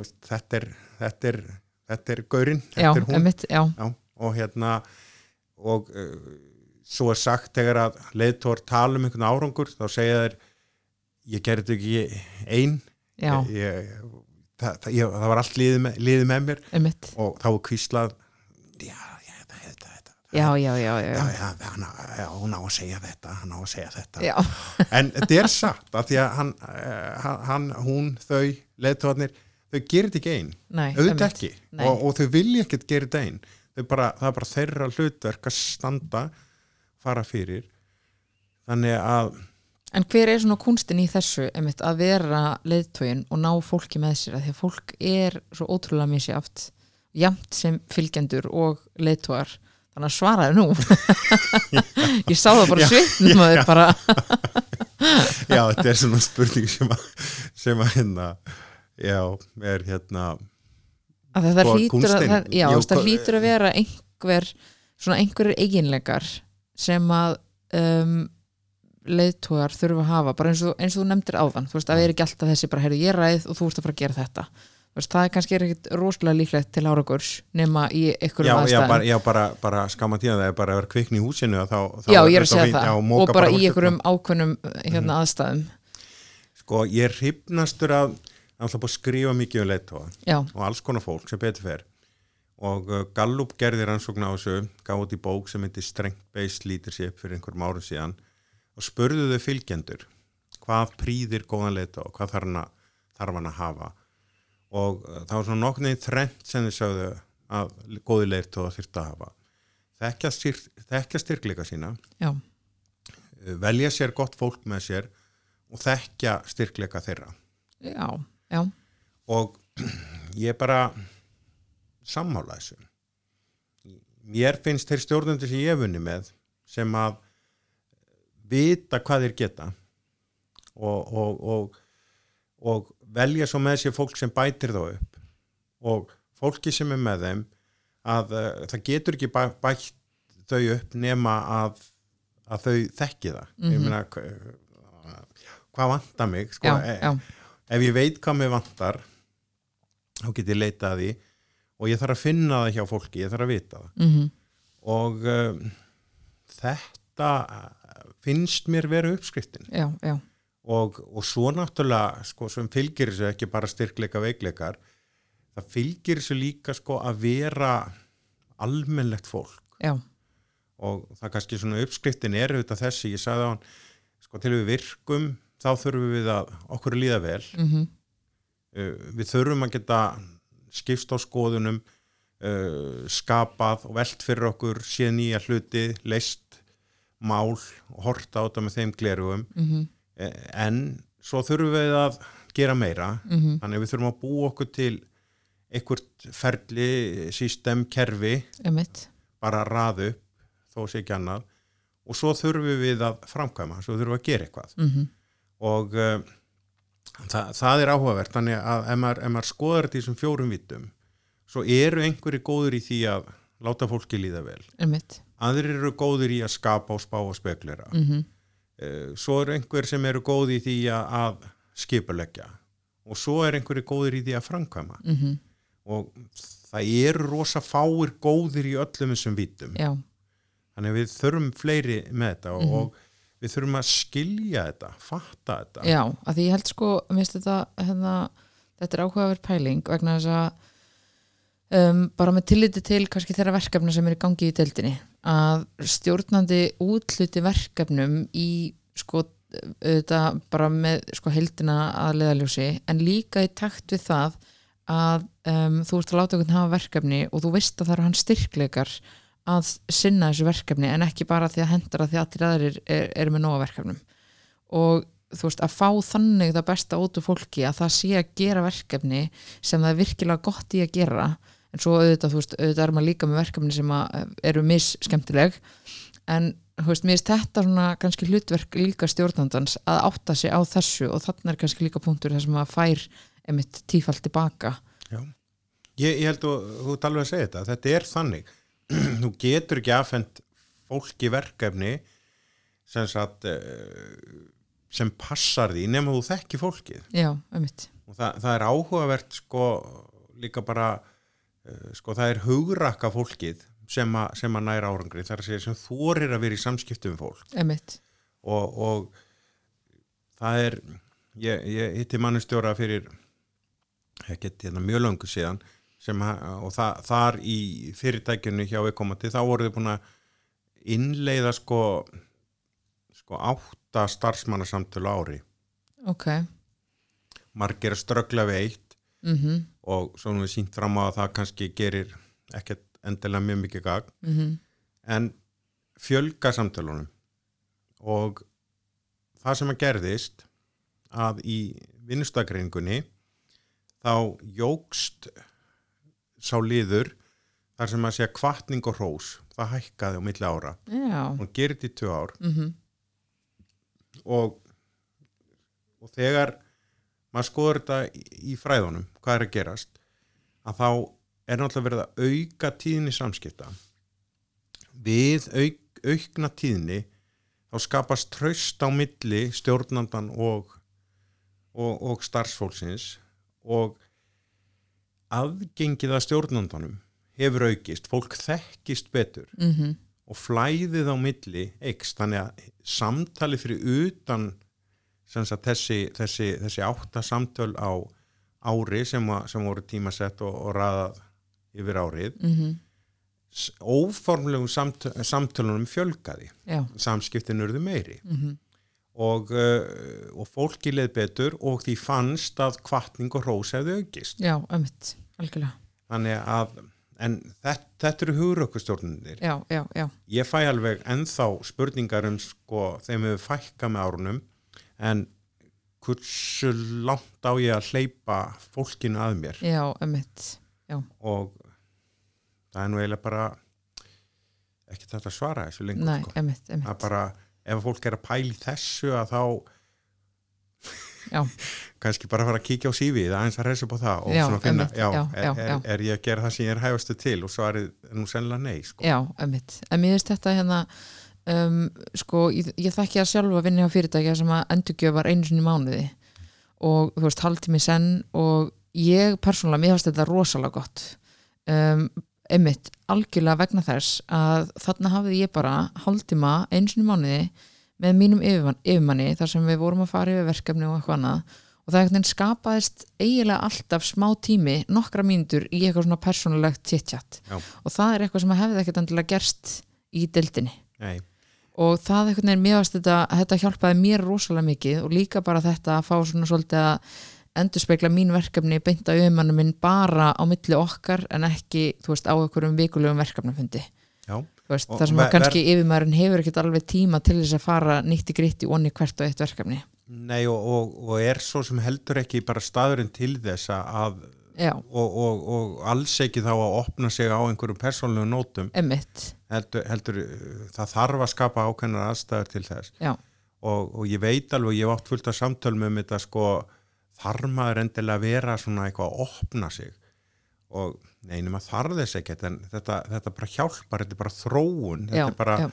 [SPEAKER 2] veist, þetta er þetta er, þetta er gaurinn, þetta er hún.
[SPEAKER 1] Já,
[SPEAKER 2] og hérna og uh, svo er sagt þegar að leiðtór tala um einhvern árangur þá segja þeir ég gerði þetta ekki ein.
[SPEAKER 1] Já,
[SPEAKER 2] ég, það, það, ég, það var allt liðið með, liðið með mér.
[SPEAKER 1] Einmitt.
[SPEAKER 2] Og þá var kvíslað já, já, þetta, þetta, þetta.
[SPEAKER 1] Já, já, já, já,
[SPEAKER 2] hann, hún á að segja þetta, hann á að segja þetta. En þetta er satt, af því að hann, eh, hann hún, þau, leiðtóðarnir, þau gerir þetta ekki einn, auðvitað ekki. Og, og þau vilja ekkert gera þetta einn. Bara, það er bara þeirra hlutverk að standa, fara fyrir. Þannig að,
[SPEAKER 1] En hver er svona kunstin í þessu einmitt, að vera leiðtógin og ná fólki með sér? Að því að fólk er svo ótrúlega misjáft jamt sem fylgjendur og leiðtógar þannig að svaraði nú. Ég sá það bara svitnum að þau bara.
[SPEAKER 2] Já, þetta er svona spurning sem að, sem að hérna, já, er hérna,
[SPEAKER 1] að það,
[SPEAKER 2] Og
[SPEAKER 1] hlýtur að, það, já,
[SPEAKER 2] Jú,
[SPEAKER 1] það hlýtur að vera einhver svona einhverjir eiginleikar sem að um, leiðtógar þurfa að hafa bara eins og, eins og þú nefndir áðan þú veist að það er ekki alltaf þessi bara heyrðu ég ræð og þú ert að fara að gera þetta. Veist, það er kannski er ekkit rosalega líklegt til árangurs nema í
[SPEAKER 2] já,
[SPEAKER 1] einhverjum
[SPEAKER 2] já,
[SPEAKER 1] aðstæðum.
[SPEAKER 2] bara, já, bara, bara skamma tíða það er bara að vera kvikni í húsinu þá, þá
[SPEAKER 1] já, ég er að segja það.
[SPEAKER 2] já,
[SPEAKER 1] og bara í
[SPEAKER 2] húsinu.
[SPEAKER 1] einhverjum ákveðnum hérna
[SPEAKER 2] Mhm.
[SPEAKER 1] aðstæðum.
[SPEAKER 2] Sko, ég er hrifnastur að alltaf búið að skrifa mikið um leiðtóa
[SPEAKER 1] já,
[SPEAKER 2] og alls konar fólk sem betur fer. Og uh, Gallup gerði rannsókn á þessu í bók sem heitir Strength Based Leadership fyrir einhverjum árum síðan og spurðu þau fylgjendur hvað prýðir góðan leiðtóa og hvað þarf hann að, þarf hann að hafa? Og uh, það var svona nokkur neginn þrennt sem þau sögðu að góði leiðtóa þyrfti að hafa. Þekkja, styr, þekkja styrkleika sína.
[SPEAKER 1] Já,
[SPEAKER 2] uh, velja sér gott fólk með sér og þekkja styrkleika þeirra.
[SPEAKER 1] Já, já.
[SPEAKER 2] Og ég bara sammála þessu. Mér finnst þeir stjórnandi sem ég vunni með sem að vita hvað þeir geta. Og, og, og, og velja svo með sér fólk sem bætir þá upp. Og fólki sem er með þeim að uh, það getur ekki bæ, bætt þau upp nema að, að þau þekki það. Ég
[SPEAKER 1] Mhm.
[SPEAKER 2] meina hva- hvað vantar mig sko,
[SPEAKER 1] já,
[SPEAKER 2] e-
[SPEAKER 1] já,
[SPEAKER 2] ef ég veit hvað mér vantar þá get ég leitað að því. Og ég þarf að finna það hjá fólki, ég þarf að vita það.
[SPEAKER 1] Mhm,
[SPEAKER 2] og um, þetta finnst mér vera uppskriftin.
[SPEAKER 1] Já, já.
[SPEAKER 2] Og, og svo náttúrulega sko, sem fylgir þessu ekki bara styrkleika veikleikar það fylgir þessu líka sko að vera almennlegt fólk.
[SPEAKER 1] Já,
[SPEAKER 2] og það kannski svona uppskriftin er auðvitað þessi, ég sagði á hann sko til við virkum þá þurfum við að okkur líða vel.
[SPEAKER 1] Mhm,
[SPEAKER 2] uh, við þurfum að geta skipst á skoðunum uh, skapað og velt fyrir okkur séð nýja hluti, leist mál og horta á þetta með þeim glerugum
[SPEAKER 1] mhm,
[SPEAKER 2] Eh, en svo þurfum við að gera meira.
[SPEAKER 1] Mhm.
[SPEAKER 2] Þannig við þurfum að búa okkur til einhvert ferli, system, kerfi.
[SPEAKER 1] Einmitt,
[SPEAKER 2] bara upp þó sé ekki annað. Og svo þurfum við að framkvæma, svo þurfum við að gera eitthvað.
[SPEAKER 1] Mhm,
[SPEAKER 2] og uh, það, það er áhugavert. Þannig að ef maður, ef maður skoðar þetta í þessum fjórum vitum svo eru einhverju góður í því að láta fólki líða vel.
[SPEAKER 1] Einmitt.
[SPEAKER 2] Aðrir eru góður í að skapa og spá og speklera
[SPEAKER 1] mm
[SPEAKER 2] Eh, svo eru einhver sem eru góð í því að, skipuleggja og svo er einhverju góður í því að framkvæma.
[SPEAKER 1] -hmm.
[SPEAKER 2] og það eru rosa fáir góðir í öllum þessum vitum
[SPEAKER 1] já,
[SPEAKER 2] þannig að við þurfum fleiri með þetta
[SPEAKER 1] Mhm.
[SPEAKER 2] og við þurfum að skilja þetta, fatta þetta.
[SPEAKER 1] Já, að því ég held sko þetta, hérna, þetta er áhugaverð pæling vegna þess að um, bara með tilliti til kannski þeirra verkefna sem eru í gangi í deildinni. Að stjórnandi útluti verkefnum í sko auðvitað bara með sko heldina að leðaljósi en líka í takt við það að um, þú ert að láta einhvern hafa verkefni og þú veist að það eru hans styrkleikar að sinna þessu verkefni en ekki bara því að hendra því að aðrir er, eru með nóga verkefnum. Og þú veist að fá þannig það besta úr fólki að það sé að gera verkefni sem það er virkilega gott í að gera en svo auðvitað, þú veist, auðvitað er maður líka með verkefni sem að eru misskemmtileg. En þú veist, mér finnst þetta svona kannski hlutverk líka stjórnandans að átta sig á þessu og þannig er kannski líka punktur þar sem að fær emitt tífald tilbaka.
[SPEAKER 2] Já. Ég, ég held að þú ert alveg að segja þetta, þetta er þannig. Þú getur ekki aðfend fólki verkefni sem, sagt, eh, sem passar því nema þú þekki fólkið.
[SPEAKER 1] Já, emitt,
[SPEAKER 2] og það, það er áhugavert sko líka bara sko það er hugrakka fólkið sem, a, sem að næra árangri þar að segja sem þorir að vera í samskiptum fólk. Og, og það er ég, ég hitti mannustjóra fyrir ekkert hérna, mjög löngu síðan sem, ha- og það, þar í fyrirtækjunni hjá viðkomandi þá voru þau búin að innleiða sko sko átta starfsmannasamtölu ári.
[SPEAKER 1] Ok,
[SPEAKER 2] margir að ströggla við eitt
[SPEAKER 1] mhm.
[SPEAKER 2] Og svo nú við sínt fram á að það kannski gerir ekkert endilega mjög mikið gagn.
[SPEAKER 1] Mhm.
[SPEAKER 2] En fjölga samtölunum. Og það sem að gerðist að í vinnustagreiningunni þá jógst sá liður þar sem að segja kvartning og hrós. Það hækkaði á milli ára. Og gerir þetta í tvö ár.
[SPEAKER 1] Mhm.
[SPEAKER 2] Og, og þegar maður skoður þetta í, fræðunum hvað er að gerast að þá er náttúrulega verið að auka tíðni samskipta. Við auk, aukna tíðni þá skapast tröst á milli stjórnandan og, og, og starfsfólksins og aðgengið að stjórnandanum hefur aukist, fólk þekkist betur
[SPEAKER 1] mhm.
[SPEAKER 2] og flæðið á milli eikst, þannig að samtali fyrir utan þessi, þessi, þessi átta samtöl á ári sem, að, sem voru tímasett og, og raðað yfir árið
[SPEAKER 1] mhm.
[SPEAKER 2] s- óformlegum samt, samtölunum fjölgaði,
[SPEAKER 1] já,
[SPEAKER 2] samskiptin urðu meiri.
[SPEAKER 1] Mhm.
[SPEAKER 2] Og, uh, og fólki leið betur og því fannst að kvartning og hrós hefði aukist.
[SPEAKER 1] Já, emitt, algjörlega.
[SPEAKER 2] Þannig að en þetta, þetta eru hugurökkustjórnunir
[SPEAKER 1] já, já, já,
[SPEAKER 2] ég fæ alveg ennþá spurningar um sko þeim hefur fækka með árunum en hversu langt á ég að hleypa fólkinu að mér
[SPEAKER 1] já, emitt
[SPEAKER 2] og það er nú eiginlega bara ekki þetta að svara þessu lengur
[SPEAKER 1] nei,
[SPEAKER 2] sko.
[SPEAKER 1] emitt,
[SPEAKER 2] það
[SPEAKER 1] emitt
[SPEAKER 2] bara ef fólk er að pæli þessu að þá
[SPEAKER 1] já,
[SPEAKER 2] kannski bara fara að kíkja á sífið aðeins að reysa upp á það og
[SPEAKER 1] Já,
[SPEAKER 2] finna,
[SPEAKER 1] einmitt,
[SPEAKER 2] já,
[SPEAKER 1] já,
[SPEAKER 2] er,
[SPEAKER 1] já,
[SPEAKER 2] er,
[SPEAKER 1] já.
[SPEAKER 2] ég að gera það sem ég er hæfastu til og svarið er nú sennilega nei sko.
[SPEAKER 1] já, emitt en mér finnst þetta hérna um, sko, ég, ég þekki að sjálfa vinni á fyrirtækja sem að endurgjöf var einu sinni mánuði. Og þú veist, haldtími senn og ég persónulega, mér finnst þetta rosalega gott. Um, emitt, algjörlega vegna þess að þarna hafði ég bara haldtíma einu sinni mánuði með mínum yfirmann, yfirmanni þar sem við vorum að fara yfir verkefni og eitthvað annað. Og það veginn skapaðist eiginlega alltaf smá tími, nokkra mínútur í eitthvað svona persónulegt
[SPEAKER 2] Já.
[SPEAKER 1] og það er eitthvað sem hefði ekkert endilega gerst í deildinni.
[SPEAKER 2] Nei,
[SPEAKER 1] og það einhvern veginn mér varst þetta, þetta hjálpaði mér rosalega mikið og líka bara þetta að fá svona svolítið að endurspegla mín verkefni beint á auðmannum minn bara á milli okkar en ekki, þú veist, á einhverjum vikulegum verkefnafundi. Veist, þar sem kannski yfirmaðurinn hefur ekkert alveg tíma til þess að fara nýtt í gritti onni hvert og eitt verkefni.
[SPEAKER 2] Nei og, og, og er svo sem heldur ekki bara staðurinn til þess að og, og alls ekki þá að opna sig á einhverjum persónlegu nótum.
[SPEAKER 1] Emitt
[SPEAKER 2] heldur, heldur það þarf að skapa ákveðnar aðstæður til þess. Og, og ég veit alveg, ég hef átt fullt af samtölum um þetta sko, þarf maður endilega að vera svona eitthvað að opna sig? Og neynum að þarf þess ekkert en þetta, þetta bara hjálpar, þetta er bara þróun þetta
[SPEAKER 1] Já,
[SPEAKER 2] er bara,
[SPEAKER 1] já.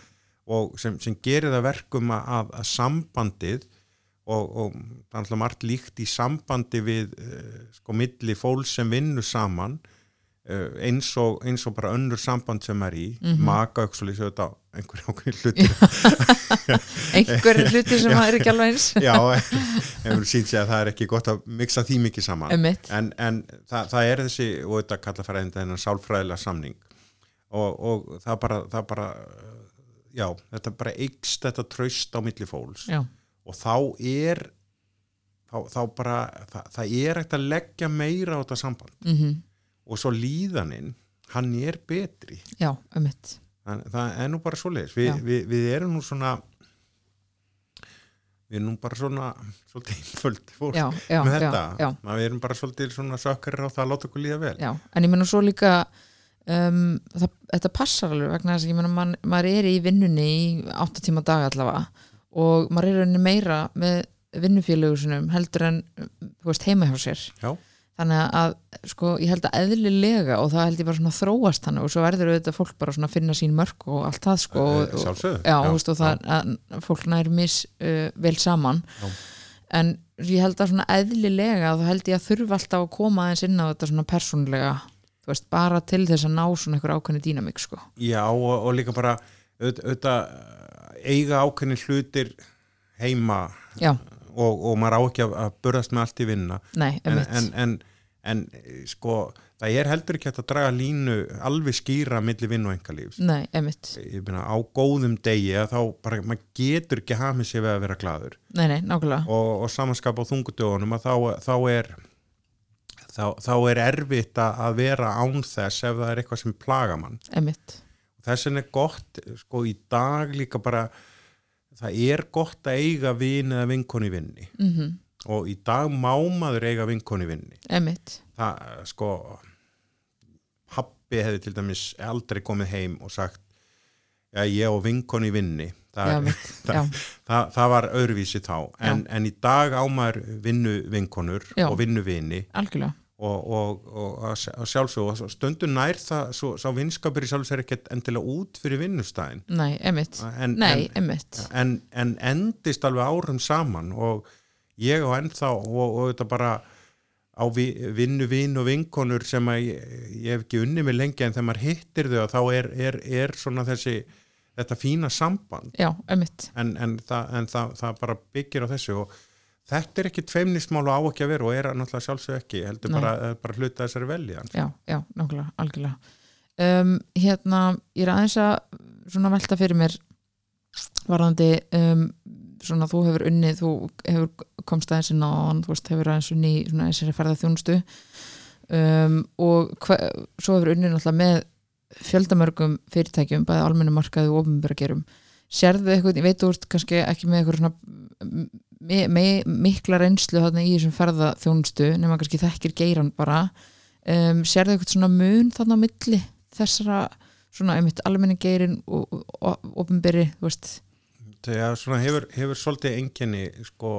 [SPEAKER 2] og sem, sem gerir það verkum að, að sambandið og, og það er alltaf margt líkt í sambandi við uh, sko milli fólk sem vinnur saman eins, og, eins og bara önnur samband sem er í mm
[SPEAKER 1] Mhm.
[SPEAKER 2] -hmm. maka auksuli svo þetta einhver ákveðin hluti
[SPEAKER 1] einhver hluti sem er ekki alveg eins.
[SPEAKER 2] Já, hefur sínt sér að það er ekki gott að mixa því mikið saman. En, en það, það er þessi og þetta kalla fræðin þennan sálfræðilega samning. Og, og það bara það bara já, þetta bara eikst þetta traust á milli fólks.
[SPEAKER 1] Já,
[SPEAKER 2] og þá er þá, þá bara, það, það er ekkert að leggja meira á þetta samband.
[SPEAKER 1] Mm
[SPEAKER 2] og svo líðaninn hann er betri.
[SPEAKER 1] Já, ummitt
[SPEAKER 2] það, það er nú bara svoleiðis. Vi,
[SPEAKER 1] Já.
[SPEAKER 2] við, við erum nú svona við erum nú bara svona svolítið einföld fólk
[SPEAKER 1] já, já,
[SPEAKER 2] með þetta,
[SPEAKER 1] já,
[SPEAKER 2] við erum bara svolítið svona sökkarir á það að láta okkur líða vel.
[SPEAKER 1] Já, en ég menna svo líka um, það, þetta passar alveg vegna þess að ég menna man, maður er í vinnunni í 8 tíma dag allavega og maður er meira með vinnufélögu sinum heldur en veist heima hjá sér.
[SPEAKER 2] Já,
[SPEAKER 1] þannig að sko ég held að eðlilega og það held ég bara svona þróast þannig og svo verður auðvitað fólk bara svona að finna sín mörg og allt það sko og,
[SPEAKER 2] Eh, sjálfsögðu.
[SPEAKER 1] já,
[SPEAKER 2] Já,
[SPEAKER 1] já, veist, og það að fólk næri mis uh, vel saman.
[SPEAKER 2] Já.
[SPEAKER 1] en ég held að svona eðlilega þá held ég að þurfa alltaf að koma aðeins inn á þetta svona persónlega þú veist, bara til þess að ná svona einhver ákveðni dýnamík sko.
[SPEAKER 2] Já og, og líka bara auðvitað, auðvitað eiga ákveðni hlutir heima.
[SPEAKER 1] Já,
[SPEAKER 2] og, og maður á ekki að, burðast með allt í vinna.
[SPEAKER 1] Nei,
[SPEAKER 2] en, en, en, en sko það er heldur ekki að draga línu alveg skýra milli vinn og engalífs á góðum degi þá bara maður getur ekki hafið sér við að vera gladur
[SPEAKER 1] nei, nei,
[SPEAKER 2] og, og samanskap á þungudögunum þá, þá er þá, þá er erfitt að vera án þess ef það er eitthvað sem plaga mann. Þess vegna er gott sko í dag líka bara það er gott að eiga vin eða vinkon í vinni.
[SPEAKER 1] Mhm,
[SPEAKER 2] og í dag má maður eiga vinkon í vinni.
[SPEAKER 1] Emitt
[SPEAKER 2] það sko pappi hefði til dæmis aldrei komið heim og sagt já ég og vinkon í vinni. Það,
[SPEAKER 1] já, já,
[SPEAKER 2] það, það var öðruvísi þá. En, en í dag ámar vinnu vinkonur
[SPEAKER 1] Já.
[SPEAKER 2] og vinnu vini.
[SPEAKER 1] Algjörlega
[SPEAKER 2] og, og, og að sj- að sjálfsög og stundum nær það svo, sá vinskapur í sjálfsög ekkert endilega út fyrir vinnustæðin.
[SPEAKER 1] Nei, emitt,
[SPEAKER 2] en,
[SPEAKER 1] nei, emitt
[SPEAKER 2] en, en endist alveg árum saman og ég og ennþá og, og þetta bara á vi, vinnu vin og vinkonur sem að ég, ég hef ekki unni mig lengi en þegar maður hittir þau þá er, er, er svona þessi þetta fína samband.
[SPEAKER 1] Já,
[SPEAKER 2] en, en, það, en það, það bara byggir á þessu og þetta er ekki tveimnismál og á ekki að vera og er náttúrulega sjálfsög ekki heldur bara, eh, bara hluta þessari veljan
[SPEAKER 1] já, já, nákvæmlega, algjörlega. Um, hérna, ég er aðeins að svona velta fyrir mér varðandi um, svona þú hefur unnið, þú hefur komst aðeins inn á þú veist, hefur aðeins unnið í svona þessari ferða þjónustu um, og hva, svo hefur unnið náttúrulega með fjöldamörgum fyrirtækjum, bæði almennu markaði og ofinbæra gerum. Sérðu eitthvað, ég veit ert kannski ekki með eitthvað svona mikla reynslu þarna í þessum ferða þjónustu nema kannski þekkir geiran bara um, sérðu eitthvað svona mun þarna á milli þessara svona einmitt almenni geirin og, ofinbæri, þú veist?
[SPEAKER 2] Þegar svona hefur, hefur svolítið enginni sko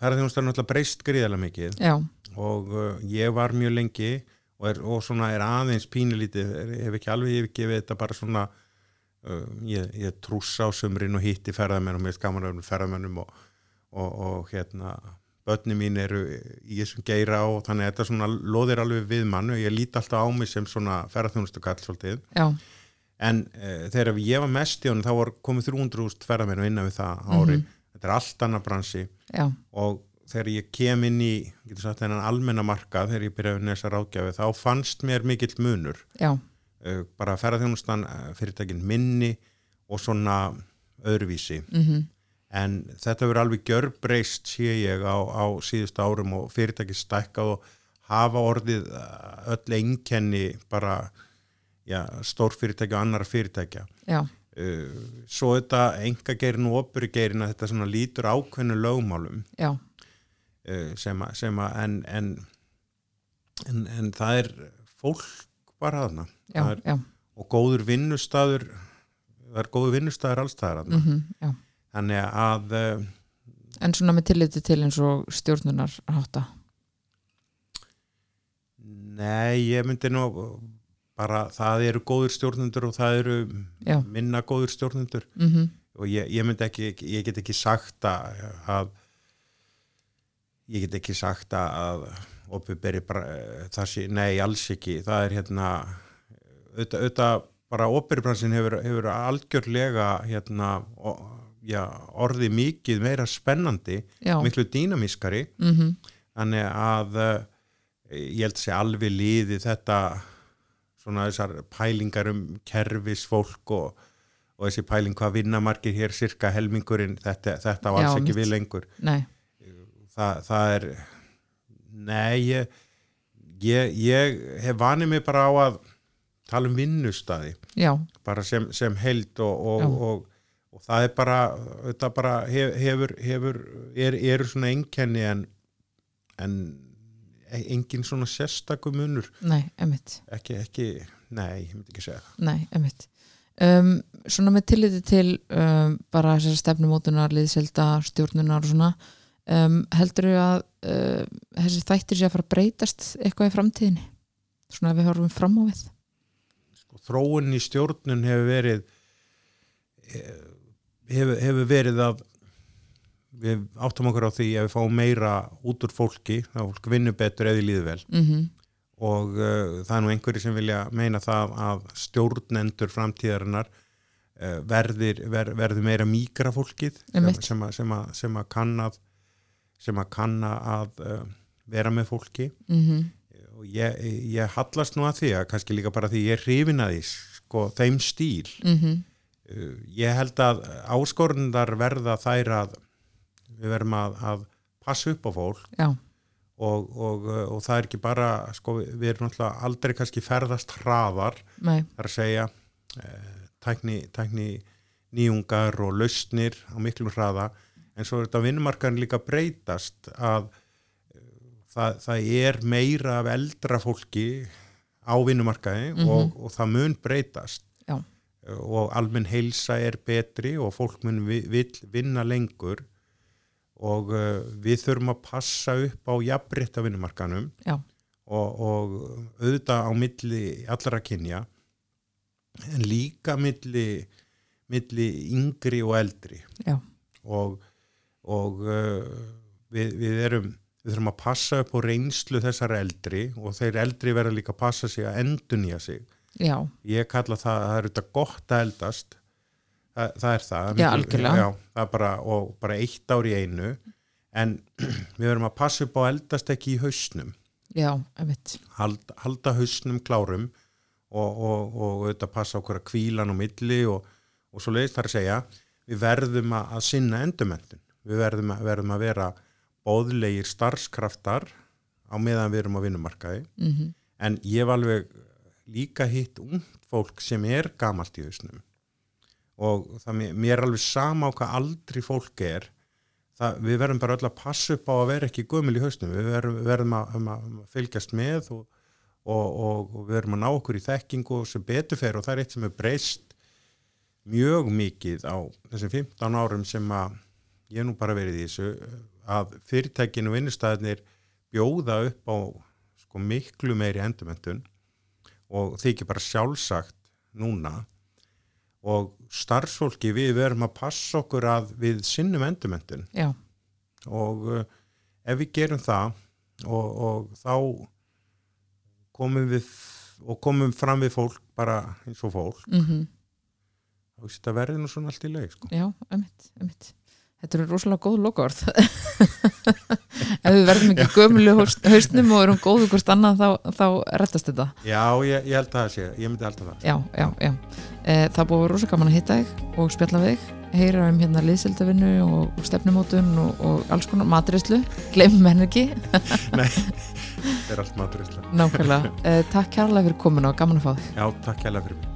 [SPEAKER 2] ferðarþjónustan náttúrulega breyst gríðarlega mikið
[SPEAKER 1] já,
[SPEAKER 2] og uh, ég var mjög lengi og, er, og svona er aðeins pínulítið er, hef ekki alveg yfirgefið þetta bara svona uh, ég, ég trússa á sumrin og hitti ferðamenn og mér skaman af ferðamennum og, og, og hérna börni mín eru í þessum geira og þannig að þetta svona loðir alveg við mann og ég líti alltaf á mig sem svona ferðarþjónustu kall svolítið.
[SPEAKER 1] Já,
[SPEAKER 2] en uh, þegar ég var mest í honum þá var komið 300.000 ferðamenn og innan við það á ári. Þetta er allt annað bransi.
[SPEAKER 1] Já,
[SPEAKER 2] og þegar ég kem inn í sagt þennan almenna markað þegar ég byrjaði þessa ráðgjafi þá fannst mér mikill munur. Uh, bara ferðarþjónustan uh, fyrirtækin minni og svona öðruvísi.
[SPEAKER 1] Mhm
[SPEAKER 2] en þetta verður alveg gjörbreyst sé ég á, á síðust árum og fyrirtæki stækkað og hafa orðið uh, öll einkenni bara já, stórfyrirtæki og annara fyrirtækja.
[SPEAKER 1] Já,
[SPEAKER 2] uh, svo þetta enga geirin og opuri geirin að þetta svona lítur ákveðnu lögmálum. Uh, sem að, en, en, en, en það er fólk bara þarna.
[SPEAKER 1] Já,
[SPEAKER 2] Það er, og góður vinnustadur það er góður vinnustadur allstaðar þarna.
[SPEAKER 1] Mhm, já,
[SPEAKER 2] þannig að uh,
[SPEAKER 1] En svona með tilliti til eins og stjórnunar hátta.
[SPEAKER 2] nei, ég myndi nú bara það eru góður stjórnundur og það eru
[SPEAKER 1] Já.
[SPEAKER 2] minna góður stjórnundur
[SPEAKER 1] Mm
[SPEAKER 2] og ég, ég myndi ekki, ég get ekki sagt að, að ég get ekki sagt að opiberi það sé, nei alls ekki það er hérna auðvitað, bara operibransin hefur, hefur algjörlega hérna o, já, orði mikið meira spennandi
[SPEAKER 1] Já.
[SPEAKER 2] miklu dýnamískari
[SPEAKER 1] Mm
[SPEAKER 2] þannig að uh, ég held að sé alveg liði þetta svona þessar pælingar um kerfisfólk og, og þessi pæling hvað vinnamarkir hér cirka helmingurinn þetta, þetta var alls ekki við lengur. Þa, það er nei ég, ég, ég hef vanið mig bara á að tala um vinnustadi bara sem, sem held og, og, og, og það er bara, þetta bara hef, hefur, hefur er, eru svona einkenni en, en engin svona sérstakum munur
[SPEAKER 1] Nei, emitt.
[SPEAKER 2] ekki, ekki, nei, ég myndi ekki segja það
[SPEAKER 1] Nei, emitt. Um, svona með tilliti til um, bara þessar stefnumótunar, liðselda, stjórnunar og svona um, heldur þau að uh, þessi þættir sé að fara að breytast eitthvað í framtíðinni? Svona ef við horfum fram á við?
[SPEAKER 2] sko, þróun í stjórnun hefur verið eh, hefur, hefur verið að við áttum okkur á því að við fáum meira út úr fólki, að fólk vinnur betur eða líður vel.
[SPEAKER 1] Mm
[SPEAKER 2] og uh, það er nú einhverju sem vilja meina það að stjórnendur framtíðarinnar uh, verðir, ver, verður meira mýgra fólkið sem, sem, að, sem, að, sem að sem að kanna að uh, vera með fólki.
[SPEAKER 1] -hmm.
[SPEAKER 2] og ég, ég hallast nú að því að kannski líka bara því ég er hrifin að því sko, þeim stíl.
[SPEAKER 1] Mm
[SPEAKER 2] uh, ég held að áskorundar verða þær að við verðum að, að passa upp á fólk og, og, uh, og það er ekki bara sko, við erum náttúrulega aldrei kannski ferðast hraðar,
[SPEAKER 1] nei,
[SPEAKER 2] þar að segja eh, tækni, tækni nýjungar og lausnir á miklum hraða, en svo er þetta vinnumarkaðin líka breytast að eh, það, það er meira af eldra fólki á vinnumarkaði
[SPEAKER 1] Mhm.
[SPEAKER 2] og, og það mun breytast. Eh, og almenn heilsa er betri og fólk mun vi, vill vinna lengur og uh, við þurfum að passa upp á jafnrétt af vinnumarkanum og, og auðvitað á milli allra kynja en líka milli, milli yngri og eldri.
[SPEAKER 1] Já.
[SPEAKER 2] og, og uh, við, við erum við þurfum að passa upp á reynslu þessar eldri og þeir eldri verða líka að passa sig að endunýja sig
[SPEAKER 1] já,
[SPEAKER 2] ég kalla það, það er auðvitað gott að eldast. Það, það er það.
[SPEAKER 1] Já, algjörlega.
[SPEAKER 2] já, það bara, og bara eitt ár í einu. En við verðum að passa upp á eldast ekki í hausnum.
[SPEAKER 1] Já, emitt.
[SPEAKER 2] halda, hausnum klárum og, og, og auðvitað passa okkur að kvílan á milli og, og svo leiðist það að segja við verðum að, að sinna endumendun við verðum að, verðum að vera bóðlegir starfskraftar á meðan við erum á vinnumarkaði.
[SPEAKER 1] Mm
[SPEAKER 2] en ég hef alveg líka hitt ungt fólk sem er gamalt í hausnum. Og það mér, er alveg sama á hvað aldri fólk er. Það, við verðum bara öll að passa upp á að vera ekki gömul í hausnum. Við verðum, verðum um að, um að fylgjast með og, og, og, og við verðum að ná okkur í þekkingu sem betur fer. Og það er eitt sem er breyst mjög mikið á þessum 15 árum sem að ég nú bara verið í þessu að fyrirtækinu og vinnustæðinir bjóða upp á sko miklu meiri endurmentun og þykir bara sjálfsagt núna og starfsfólki við verðum að passa okkur að við sinnum endurmentun
[SPEAKER 1] já,
[SPEAKER 2] og uh, ef við gerum það og, og þá komum við og komum fram við fólk bara eins og fólk
[SPEAKER 1] mm
[SPEAKER 2] þá veist það verður nú svona allt í leið sko.
[SPEAKER 1] já, emitt, emitt. Þetta eru rosalega góð lokaord. Ef við verðum ekki gömlu haustnum og erum góðu hvort annað þá, þá rettast þetta.
[SPEAKER 2] Já, ég, ég held að það sé, ég myndi að það
[SPEAKER 1] Já, já, já. E, það búið rosa gaman að hitta þig og spjalla við þig, heyra um hérna liðseldavinnu og, og stefnumótun og, og alls konar matrislu, glemum henni ekki,
[SPEAKER 2] Nei, það er allt maturist
[SPEAKER 1] nákvæmlega. E, takk kærlega fyrir komin og gaman að fá þig.
[SPEAKER 2] Já, takk hérlega fyrir mig